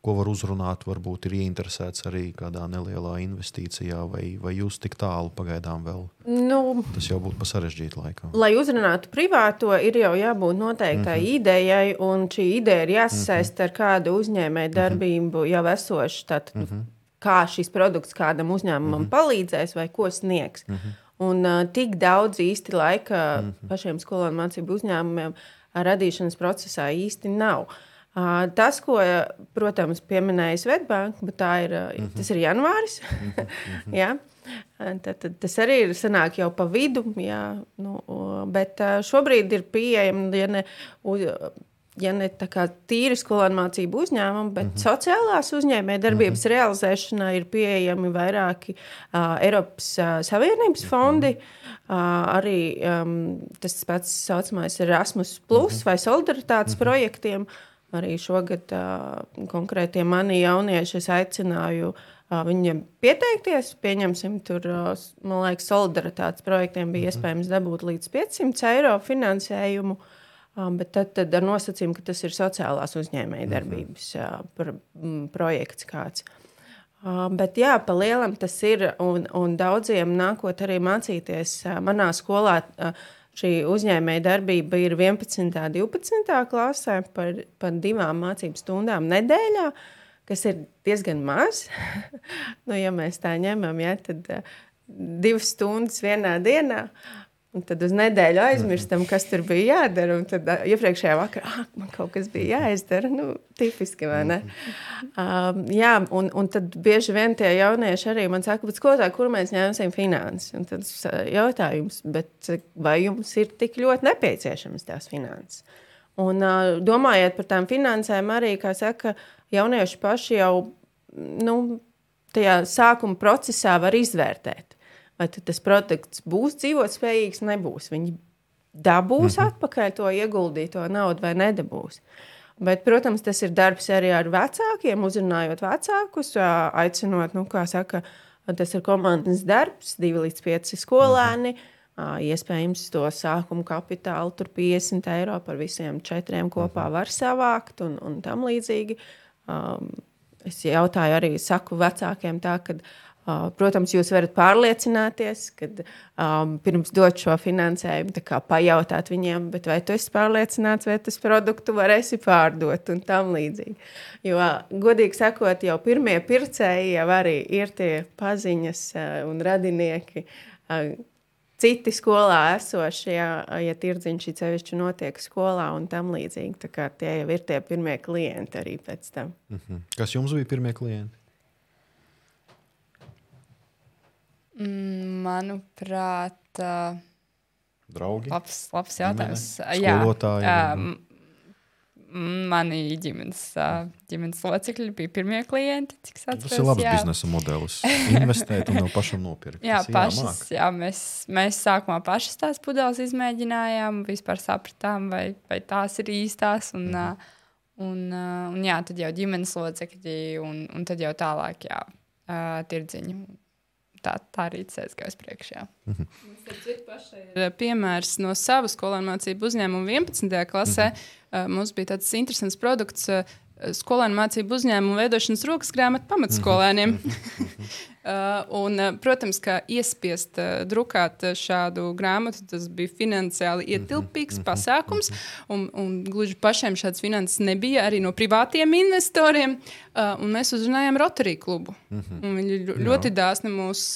ko var uzrunāt, varbūt ir ieinteresēts arī kādā nelielā investīcijā, vai, vai jūs tik tālu pagaidām vēl. Nu, Tas jau būtu pa sarežģītu laiku. lai uzrunātu privāto, ir jau jābūt noteiktai mm -hmm. idejai, un šī ideja ir jāsasaista mm -hmm. ar kādu uzņēmēju darbību jau esošu. Tātad, mm -hmm. Kā šis produkts kādam uzņēmumam mm -hmm. palīdzēs vai ko sniegs. Mm -hmm. Un uh, tik daudz īsti laika mm -hmm. pašiem skolēnu mācību uzņēmumiem radīšanas procesā īsti nav. Uh, tas, ko, protams, pieminēja Svetbanka, bet tā ir, mm -hmm. tas ir janvāris. Mm -hmm. jā. Tad, tad tas arī ir sanāk jau pa vidu, jā, nu, bet šobrīd ir pieejama, ja ne, uz, ja ne tā kā tīri skolēnu mācību uzņēmumi, bet mm -hmm. sociālās uzņēmējdarbības mm -hmm. realizēšanā ir pieejami vairāki uh, Eiropas uh, Savienības fondi. Mm -hmm. uh, arī um, tas pats saucamais Erasmus Plus mm -hmm. vai solidaritātes mm -hmm. projektiem. Arī šogad uh, konkrēti mani jaunieši aicināju uh, viņiem pieteikties. Pieņemsim, tur, uh, man liekas, solidaritātes projektiem bija iespējams dabūt līdz 500 eiro finansējumu. Um, bet tad, tad ar nosacījumu, ka tas ir sociālās uzņēmējdarbības uh, pr m, projekts kāds. Uh, bet jā, pa lielam tas ir. Un, un daudziem nākot arī mācīties uh, manā skolā. Uh, Šī uzņēmēja darbība ir 11. un 12. klasē par, par divām mācību stundām nedēļā, kas ir diezgan maz. nu, ja mēs tā ņemam, ja, tad uh, divas stundas vienā dienā. Un tad uz nedēļu aizmirstam, kas tur bija jādara. Un tad iepriekšējā vakarā ah, man kaut kas bija jāizdara. Nu, tipiski, vai ne? Um, jā, un, un tad bieži vien tie jaunieši arī man saka, ko tā, kur mēs ņemsim finanses. Un tad jautājums, bet vai jums ir tik ļoti nepieciešamas tās finanses? Un uh, domājot par tām finansēm, arī, kā saka, jaunieši paši jau nu, tajā sākuma procesā var izvērtēt, vai tas produkts būs dzīvotspējīgs, nebūs. Viņi dabūs -hmm. atpakaļ to ieguldīto naudu vai nedabūs. Bet, protams, tas ir darbs arī ar vecākiem, uzrunājot vecākus, aicinot, nu, kā saka, tas ir komandas darbs, divi līdz pieci skolēni. Ā, Iespējams, to sākuma kapitālu tur 50 eiro par visiem četriem kopā var savākt un, un tam līdzīgi. Um, es jautāju arī, saku vecākiem tā, ka, protams, jūs varat pārliecināties, kad um, pirms dot šo finansējumu, pajautāt viņiem, vai tu esi pārliecināts, vai tas produktu varēsi pārdot un tam līdzīgi. Jo, godīgi sakot, jau pirmie pircēji jau arī ir tie paziņas uh, un radinieki. Uh, citi skolā esošie, ja, ja tirdziņš ir sevišķi notiek skolā un tam līdzīgi. Tie jau ir tie pirmie klienti arī pēc tam. Mhm. Kas jums bija pirmie klienti? Mm, Manuprāt, uh, Draugi. labs, labs jautājums. Jā, Skolotāji vai- um, Mani ģimenes, uh, ģimenes locekļi bija pirmie klienti. Atceros, Tas ir labs jā. biznesa modelis. Investēt un no pašam nopirkt. Jā, Tas pašas, jā mēs, mēs sākumā pašas tās pudeles izmēģinājām, vispār sapratām, vai, vai tās ir īstās. Un, Mhm. uh, un, uh, un jā, tad jau ģimenes locekļi, un, un tad jau tālāk, jā, tirdziņi. Tā, tā arī aizgājas priekšā. Ir piemērs no savas skolēnu mācību uzņēmuma 11. klasē. Uh, Mums bija tāds interesants produkts. Skolēnu mācību uzņēmumu veidošanas rokas grāmatu pamatskolēniem. Uh, un, uh, protams, kā iespiest uh, drukāt šādu grāmatu, tas bija finansiāli ietilpīgs pasākums. Un, un gluži pašiem šāds finanses nebija arī no privātiem investoriem. Un mēs uzrunājām Rotary klubu. Viņi ļo- ļoti dāsni mūs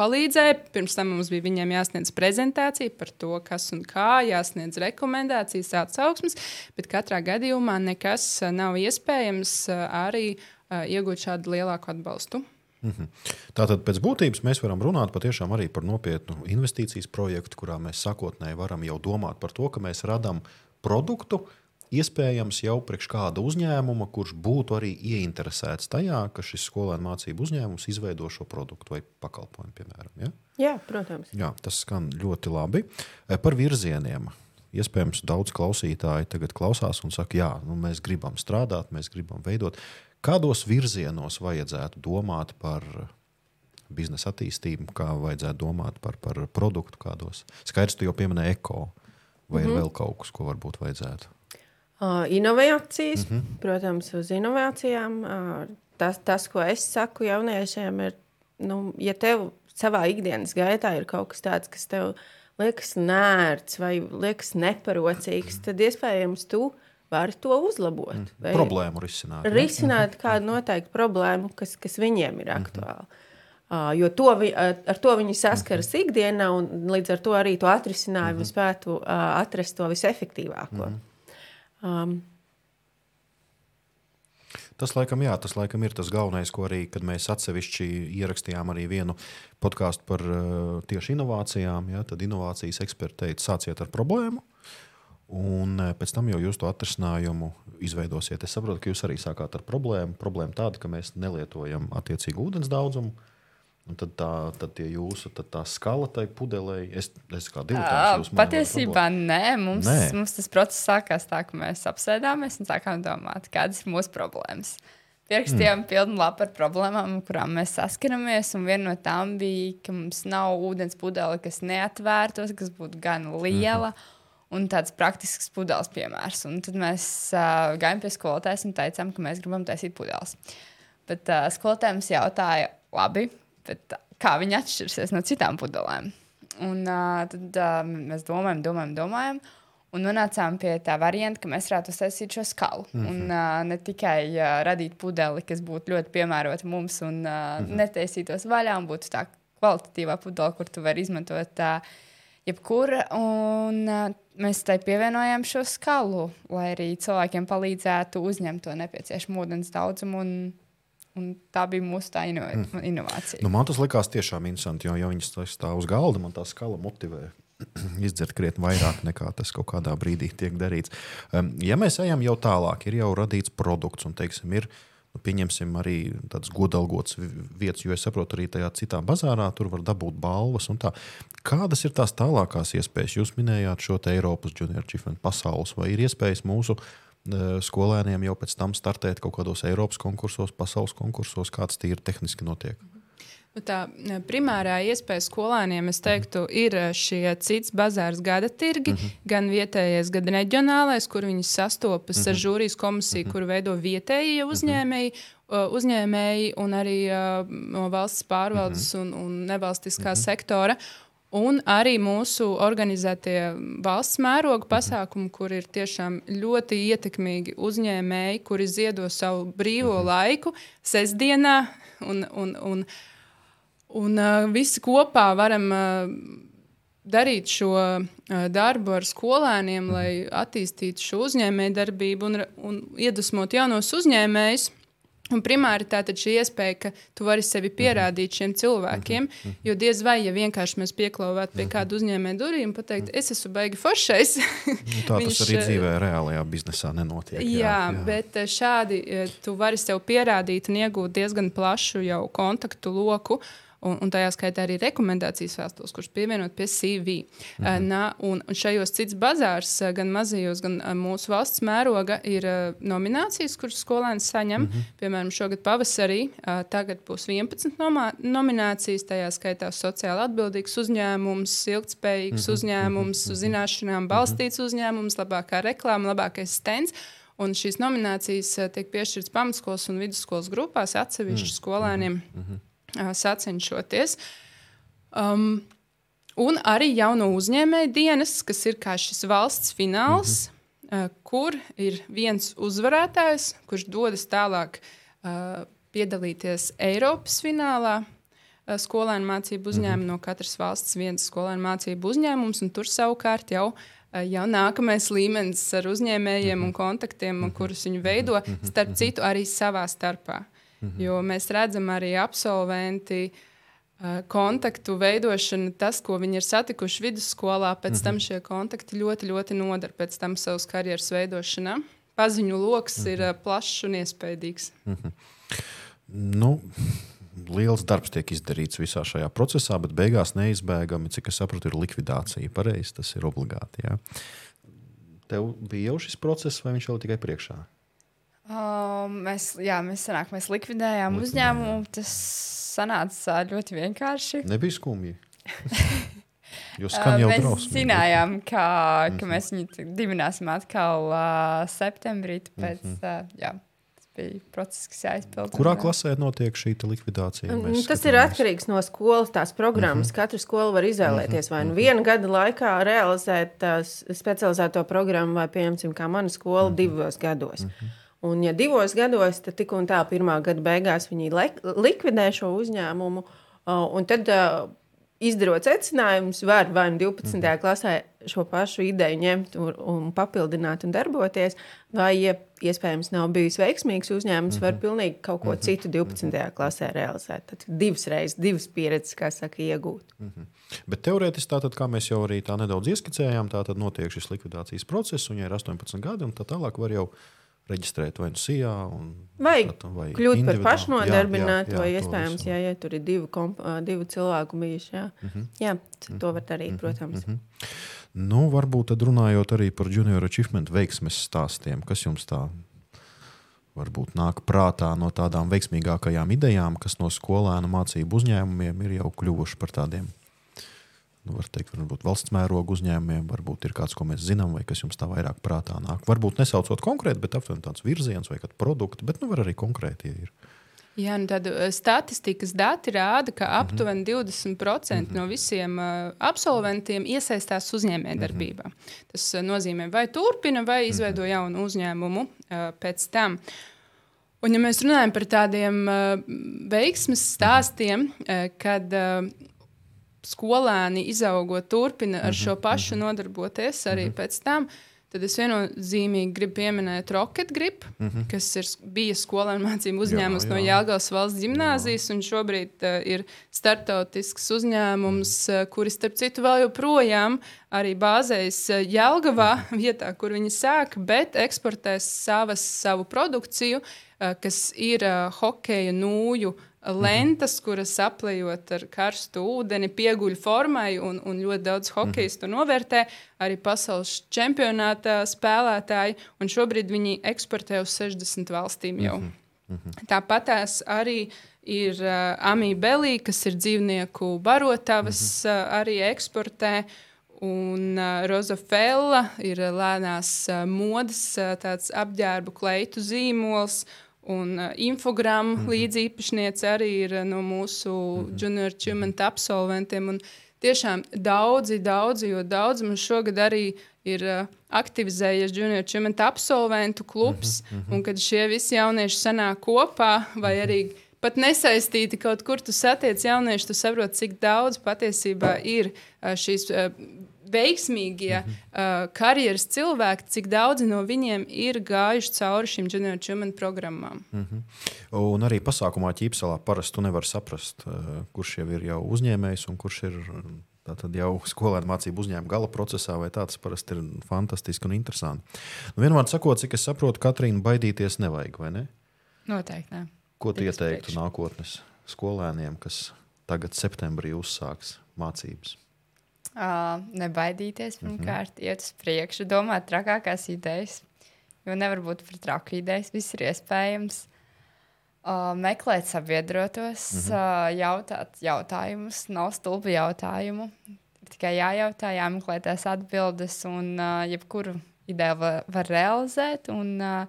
palīdzēja. Pirms tam mums bija viņiem jāsniedz prezentācija par to, kas un kā, jāsniedz rekomendācijas, atsauksmes, bet katrā gadījumā nekas uh, nav iespējams uh, arī uh, iegūt šādu lielāku atbalstu. Tātad pēc būtības mēs varam runāt arī par nopietnu investīcijas projektu, kurā mēs sākotnēji varam jau domāt par to, ka mēs radām produktu. Iespējams, jau priekš kāda uzņēmuma, kurš būtu arī ieinteresēts tajā, ka šis skolēnu mācību uzņēmums izveido šo produktu vai pakalpojumu, piemēram. Ja? Jā, protams. Jā, tas skan ļoti labi. E, Par virzieniem. Iespējams, daudz klausītāji tagad klausās un saka, jā, nu, mēs gribam strādāt, mēs gribam veidot. Kādos virzienos vajadzētu domāt par biznesa attīstību, kā vajadzētu domāt par, par produktu kādos? Skaidrs, tu jau pieminēji eko, vai mm -hmm. ir vēl kaut kas, ko varbūt vajadzētu? Uh, inovācijas, mm -hmm. protams, uz inovācijām. Uh, tas, tas, ko es saku jauniešiem, ir, nu, ja tev savā ikdienas gaitā ir kaut kas tāds, kas tev liekas nērts vai liekas neparocīgs, tad iespējams tu vari to uzlabot. Vai Problēmu risināt. risināt kādu noteiktu problēmu, kas, kas viņiem ir aktuāla. Uh, jo to, vi, ar to viņi saskaras ikdienā, un līdz ar to arī to atrisinājumu spētu uh, atrast to visefektīvāko. Um, Tas laikam, jā, tas laikam ir tas galvenais, ko arī mēs atsevišķi ierakstījām arī vienu podkāstu par uh, tieši inovācijām. Jā, tad inovācijas eksperti teica, sāciet ar problēmu. Un eh, pēc tam jau jūs to atrisinājumu izveidosiet. Es saprotu, ka jūs arī sākāt ar problēmu. Problēma tāda, ka mēs nelietojam attiecīgu ūdens daudzumu. Un tad tā, tad tie jūsu tad tā skala tai pudelei, es, es kā mani varat Patiesībā nē, mums, Nē. mums tas process sākās tā, ka mēs apsēdāmies un sākām domāt, kādas ir mūsu problēmas. Pierakstījām mm. pilnu lapu ar problēmām, kurām mēs saskaramies. un Viena no tām bija, ka mums nav ūdens pudele, kas neatvērtos, kas būtu gan liela. Mm -hmm. Un tāds praktisks pudeles piemērs. Un tad mēs uh, gājām pie skolotājas un teicām, ka mēs gribam taisīt pudeles. Bet uh, skolotāja mums jautāja, labi, bet kā viņi atšķirsies no citām pudelēm? Un uh, tad uh, mēs domājam, domājam, domājam. Un nonācām pie tā varianta, ka mēs varētu uztaisīt šo skalu. Mm -hmm. Un uh, ne tikai uh, radīt pudeli, kas būtu ļoti piemērota mums un uh, mm -hmm. netaisītos vaļā, un būtu tā kvalitatīvā pudele, kur tu vari izmantot uh, jebkura. Un uh, mēs tai pievienojām šo skalu, lai arī cilvēkiem palīdzētu uzņemt to nepieciešamo ūdens daudzumu. Un, un tā bija mūsu tā ino mm. inovācija. Nu, man tas likās tiešām interesanti, jo, ja viņas tā stāv uz galda, man tā skala motivē. Izdzert krietni vairāk nekā tas kaut kādā brīdī tiek darīts. Um, ja mēs ejam jau tālāk, ir jau radīts produkts, un teiksim, ir nu, pieņemsim arī tādas godalgotas vi- vietas, jo es saprotu, arī tajā citā bazārā tur var dabūt balvas. Kādas ir tās tālākās iespējas? Jūs minējāt šo Eiropas junior achievement pasaules, vai ir iespējas mūsu eh, skolēniem jau pēc tam startēt kaut kādos Eiropas konkursos, pasaules konkursos, kāds tīri tehniski notiek? Nu, Tā ne, primārā iespēja skolēniem, es teiktu, ir eh, šie cits bazārs gada tirgi, mm -hmm. gan vietējais, gan reģionālais, kur viņi sastopas mm -hmm. ar žūrijas komisiju, mm -hmm. kur veido vietējie uzņēmēji. uh, Uzņēmēji un arī uh, no valsts pārvaldes mm -hmm. un, un nevalstiskā mm -hmm. sektora. Un arī mūsu organizētie valsts mēroga pasākumi, kur ir tiešām ļoti ietekmīgi uzņēmēji, kuri ziedo savu brīvo -hmm. laiku sestdienā. Un, un, un, un uh, visi kopā varam uh, darīt šo uh, darbu ar skolēniem, lai attīstītu šo uzņēmējdarbību un, un iedvesmot jaunos uzņēmējus. Un primāri tā ir šī iespēja, ka tu vari sevi pierādīt šiem cilvēkiem. Jo diez vai, ja vienkārši mēs pieklauvētu pie kāda uzņēmēja durvīm, pateikt, es esmu baigi foršais. Nu, tā tas arī dzīvē, reālajā biznesā nenotiek. Jā, jā, jā, bet šādi tu vari sev pierādīt un iegūt diezgan plašu jau kontaktu loku. Uh, un, un tajā skaitā arī rekomendācijas vēstules, kuras pievienot pie CV. Mhm. Na, un, un šajos cits bazārs, gan mazajos, gan mūsu valsts mēroga, ir nominācijas, kuras skolēns saņem. Mhm. Piemēram, šogad pavasarī tagad būs 11 nomā, nominācijas, tajā skaitā sociāli atbildīgs uzņēmums, ilgspējīgs mhm. uzņēmums, uz zināšanām balstīts uzņēmums, labākā reklāma, labākais stends. Un šīs nominācijas tiek piešķirtas pamatskolas un vidusskolas grupās atsevišķi skolēniem. Mm -hmm sacenšoties. Um, un arī jauno uzņēmēju dienas, kas ir kā šis valsts fināls, mm -hmm. uh, kur ir viens uzvarētājs, kurš dodas tālāk uh, piedalīties Eiropas finālā. Uh, skolēnu mācību uzņēmumu mm -hmm. no katras valsts viens skolēnu mācību uzņēmums, un tur savukārt jau uh, jau nākamais līmenis ar uzņēmējiem un mhm. kontaktiem, mhm. kurus viņi veido, mhm. starp citu, arī savā starpā. Mhm. Jo mēs redzam arī absolventi. Uh, kontaktu veidošana, tas, ko viņi ir satikuši vidusskolā, pēc mm -hmm. tam šie kontakti ļoti, ļoti nodara pēc tam savas karjeras veidošanā. Paziņu lokus mm -hmm. ir uh, plašs un iespaidīgs. Mm -hmm. nu, liels darbs tiek izdarīts visā šajā procesā, bet beigās neizbēgami, cik es saprotu, ir likvidācija. Pareizi, tas ir obligāti. Jā. Tev bija jau šis process, vai viņš jau tikai priekšā? Um, mēs, jā, mēs, sanāk, mēs likvidējām Likvidējā. uzņēmumu. Tas sanāca ļoti vienkārši. Nebija skumji. Jūs skan jau mēs drausmīgi. zinājām, ka, ka mhm. mēs viņu dibināsim atkal uh, septembrī. Tāpēc, mm -hmm. uh, jā, tas bija process, kas jāizpild. Kurā klasē notiek šī likvidācija? Mēs tas skatāmies. ir atkarīgs no skolas, tās programmas. Mm -hmm. Katra skola var izvēlēties vai nu mhm. vienu gadu laikā realizēt tās specializēto programmu, vai, piemēram, kā mana skola, mm -hmm. divos gados. Mm -hmm. Un, ja divos gados, tad tik un tā pirmā gada beigās viņi likvidē šo uzņēmumu, un tad izdarot secinājumus, var vai nu 12. Mm. klasē šo pašu ideju ņemt un, un papildināt un darboties, vai, ja iespējams nav bijis veiksmīgs uzņēmums, mm var mhm. pilnīgi kaut ko mm citu 12. Mm -hmm. klasē realizēt. Tad divas reizes, divas pieredzes, kā saka, iegūt. Mm -hmm. Bet teorētiski, tātad, kā mēs jau arī tā nedaudz ieskicējām, tā tad notiek šis likvidācijas process, un ja ir 18 gadi, un tā tālāk var jau reģistrēt vai nu SIA. Un, vai, kļūt par pašnodarbinātu, vai iespējams, jā, ja tur ir divi, komp, divi cilvēku bijuši. Jā, mm -hmm. jā to var darīt, mm -hmm. protams. Mm -hmm. Nu, varbūt tad runājot arī par junior achievement veiksmes stāstiem, kas jums tā varbūt nāk prātā no tādām veiksmīgākajām idejām, kas no skolēnu mācību uzņēmumiem ir jau kļuvuši par tādiem nu, var teikt, varbūt valsts mēroga uzņēmumiem, varbūt ir kāds, ko mēs zinām, vai kas jums tā vairāk prātā nāk. Varbūt nesaucot konkrēti, bet aptuveni tāds virziens vai kāds produkts, bet nu, var arī konkrēti ja ir. Jā, nu tādu uh, statistikas dati rāda, ka mhm. aptuveni 20% mm -hmm. no visiem uh, absolventiem iesaistās uzņēmējdarbībā. Mm -hmm. Tas uh, nozīmē, vai turpina, vai mhm. izveido mm -hmm. jaunu uzņēmumu uh, pēc tam. Un, ja mēs runājam par tādiem uh, veiksmes stāstiem, uh, kad uh, skolēni izaugot, turpina ar šo mhm, pašu mhm. nodarboties arī mhm. pēc tam. Tad es viennozīmīgi gribu pieminēt Rocket Grip, mm -hmm. kas ir, bija skolēnu mācību uzņēmums jā, jā. no Jāgaunas valsts gimnāzijas, jā. un šobrīd uh, ir startautisks uzņēmums, uh, kuri, starp citu, vēl joprojām arī bāzējas uh, Jālgavā, vietā, kur viņi sāk, bet eksportēs savas, savu produkciju, uh, kas ir uh, hokeja nūju lentas, kuras aplējot ar karstu ūdeni, pieguļ formai, un, un ļoti daudz hokeja to novērtē. Arī pasaules čempionāta spēlētāji, un šobrīd viņi eksportē uz 60 valstīm jau. Mm -hmm. Tāpatās arī ir uh, amībelī, kas ir dzīvnieku barotavas, mm -hmm. uh, arī eksportē. Un uh, Rozafella ir lēnās uh, modes, uh, tāds apģērbu kleitu zīmols. Uh, Un uh, infogramma mm -hmm. līdziepašniece arī ir uh, no mūsu mm -hmm. junior achievement absolventiem. Un tiešām daudzi, daudzi, jo daudz mums šogad arī ir uh, aktivizējies junior achievement absolventu klubs. Mm -hmm. Un kad šie visi jaunieši sanāk kopā vai mhm. arī pat nesaistīti kaut kur tu satiec jauniešu, tu saproti, cik daudz patiesībā ir uh, šīs. Uh, veiksmīgie mm -hmm. uh, karjeras cilvēki, cik daudzi no viņiem ir gājuši cauri šīm junior achievement programmām. Mm -hmm. Un arī pasākumā ķīpselā parasti tu nevari saprast, uh, kurš jau ir jau uzņēmējs un kurš ir. Tātad jau skolēnu mācību uzņēmuma gala procesā, vai tāds parasti ir fantastiski un interesanti. Nu, vienmēr sakot, cik es saprotu, Katrīna, baidīties nevajag, vai ne? Noteikti. Ne. Ko tu ieteiktu nākotnes skolēniem, kas tagad septembrī uzsāks mācības? Uh, nebaidīties, mhm. pirmkārt, mm -hmm. iet uz priekšu, domāt trakākās idejas. Jo nevar būt par traku idejas, viss ir iespējams. Uh, meklēt sabiedrotos, mm -hmm. uh, jautāt jautājumus, nav stulbi jautājumu. Tikai jājautā, jāmeklē tās atbildes, un uh, jebkuru ideju var, var realizēt. Un, uh,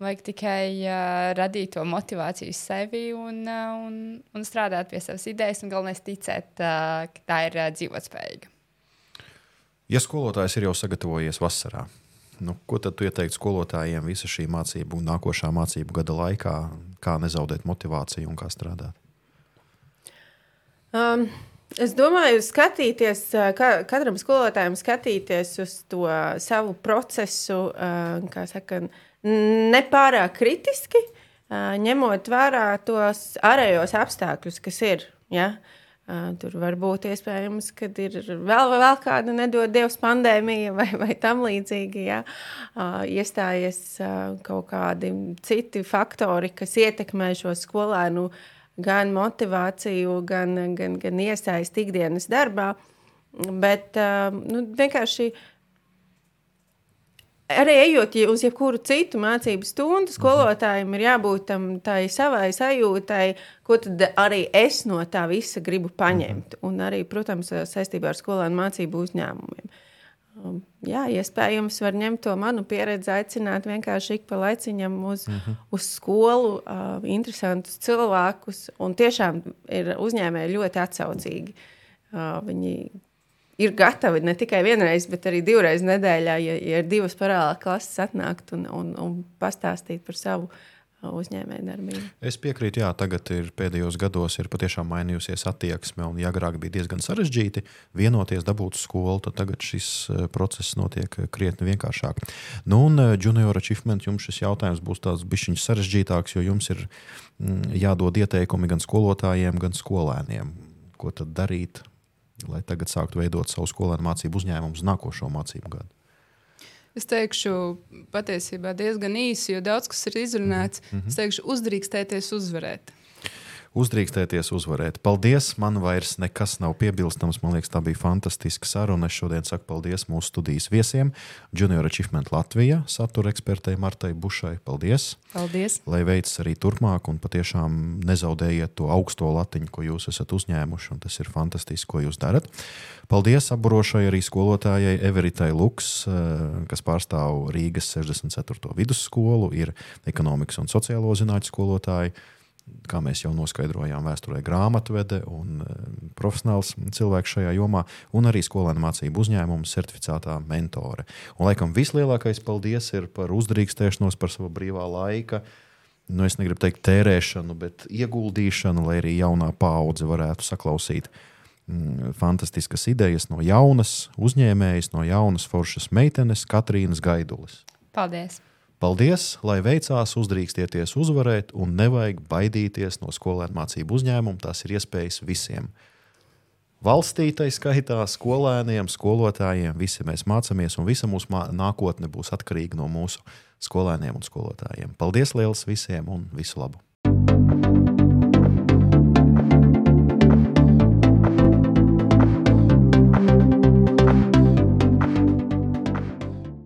Vajag tikai uh, radīt to motivāciju sevi un, uh, un, un strādāt pie savas idejas, un galvenais ticēt, uh, ka tā ir uh, dzīvotspējīga. Ja skolotājs ir jau sagatavojies vasarā, nu, ko tad tu ieteiktu skolotājiem visu šī mācību un nākošā mācību gada laikā, kā nezaudēt motivāciju un kā strādāt? Um, es domāju, skatīties, ka, katram skolotājam skatīties uz to savu procesu, uh, kā saka, nepārāk kritiski, uh, ņemot vērā tos ārējos apstākļus, kas ir. Ja? Uh, Tur var būt iespējams, ka ir vēl, vēl kāda nedod Dievs pandēmija vai, vai tam līdzīgi. Ja? Iestājas kaut kādi citi faktori, kas ietekmē šo skolēnu gan motivāciju, gan, gan, gan iesaisti ikdienas darbā. Bet nu, vienkārši arī ejot uz jebkuru citu mācību stundu, skolotājiem ir jābūt tam tai savai sajūtai, ko tad arī es no tā visa gribu paņemt. Un arī, protams, saistībā ar skolēnu mācību uzņēmumiem. Um, jā, iespējams, var ņemt to manu pieredzi, aicināt vienkārši ik pa laiciņam uz, uh mhm. -huh. uz skolu, uh, interesantus cilvēkus. Un tiešām ir uzņēmēji ļoti atsaucīgi. Uh, viņi ir gatavi ne tikai vienreiz, bet arī divreiz nedēļā, ja, ja ir divas paralēlas klases, atnākt un, un, un pastāstīt par savu uh, uzņēmējdarbību. Es piekrītu, jā, tagad ir pēdējos gados ir patiešām mainījusies attieksme, un agrāk bija diezgan sarežģīti vienoties, dabūt skolu, tad tagad šis uh, process notiek uh, krietni vienkāršāk. Nu, un junior achievement jums šis jautājums būs tāds bišķiņš sarežģītāks, jo jums ir mm, jādod ieteikumi gan skolotājiem, gan skolēniem. Ko tad darīt, lai tagad sāktu veidot savu skolēnu mācību uzņēmumu uz nākošo mācību gadu? Es teikšu, patiesībā diezgan īsi, jo daudz kas ir izrunāts. Mm -hmm. Es teikšu, uzdrīkstēties uzvarēt uzdrīkstēties uzvarēt. Paldies! Man vairs nekas nav piebilstams. Man liekas, tā bija fantastiska saruna. Es šodien saku paldies mūsu studijas viesiem. Junior Achievement Latvija satura ekspertei Martai Bušai. Paldies! Paldies! Lai veicas arī turpmāk, un patiešām nezaudējiet to augsto latiņu, ko jūs esat uzņēmuši. Tas ir fantastiski, ko jūs darat. Paldies apburošai arī skolotājai Everitai Luks, eh, kas pārstāv Rīgas 64. vidusskolu, ir ekonomikas un sociālo zinātņu skolotāja kā mēs jau noskaidrojām, vēsturē grāmatvede un e, profesionāls cilvēks šajā jomā, un arī skolēnu mācību uzņēmuma certificētā mentore. Un, laikam, vislielākais paldies ir par uzdrīkstēšanos, par savu brīvā laika. Nu, es negribu teikt tērēšanu, bet ieguldīšanu, lai arī jaunā paudze varētu saklausīt mm, fantastiskas idejas no jaunas uzņēmējas, no jaunas foršas meitenes, Katrīnas Gaidulis. Paldies! Paldies, lai veicās, uzdrīkstieties uzvarēt, un nevajag baidīties no skolēnu mācību uzņēmuma. Tas ir iespējas visiem. Valstī tai skaitā skolēniem, skolotājiem, visi mēs mācāmies, un visa mūsu nākotne būs atkarīga no mūsu skolēniem un skolotājiem. Paldies liels visiem un visu labu!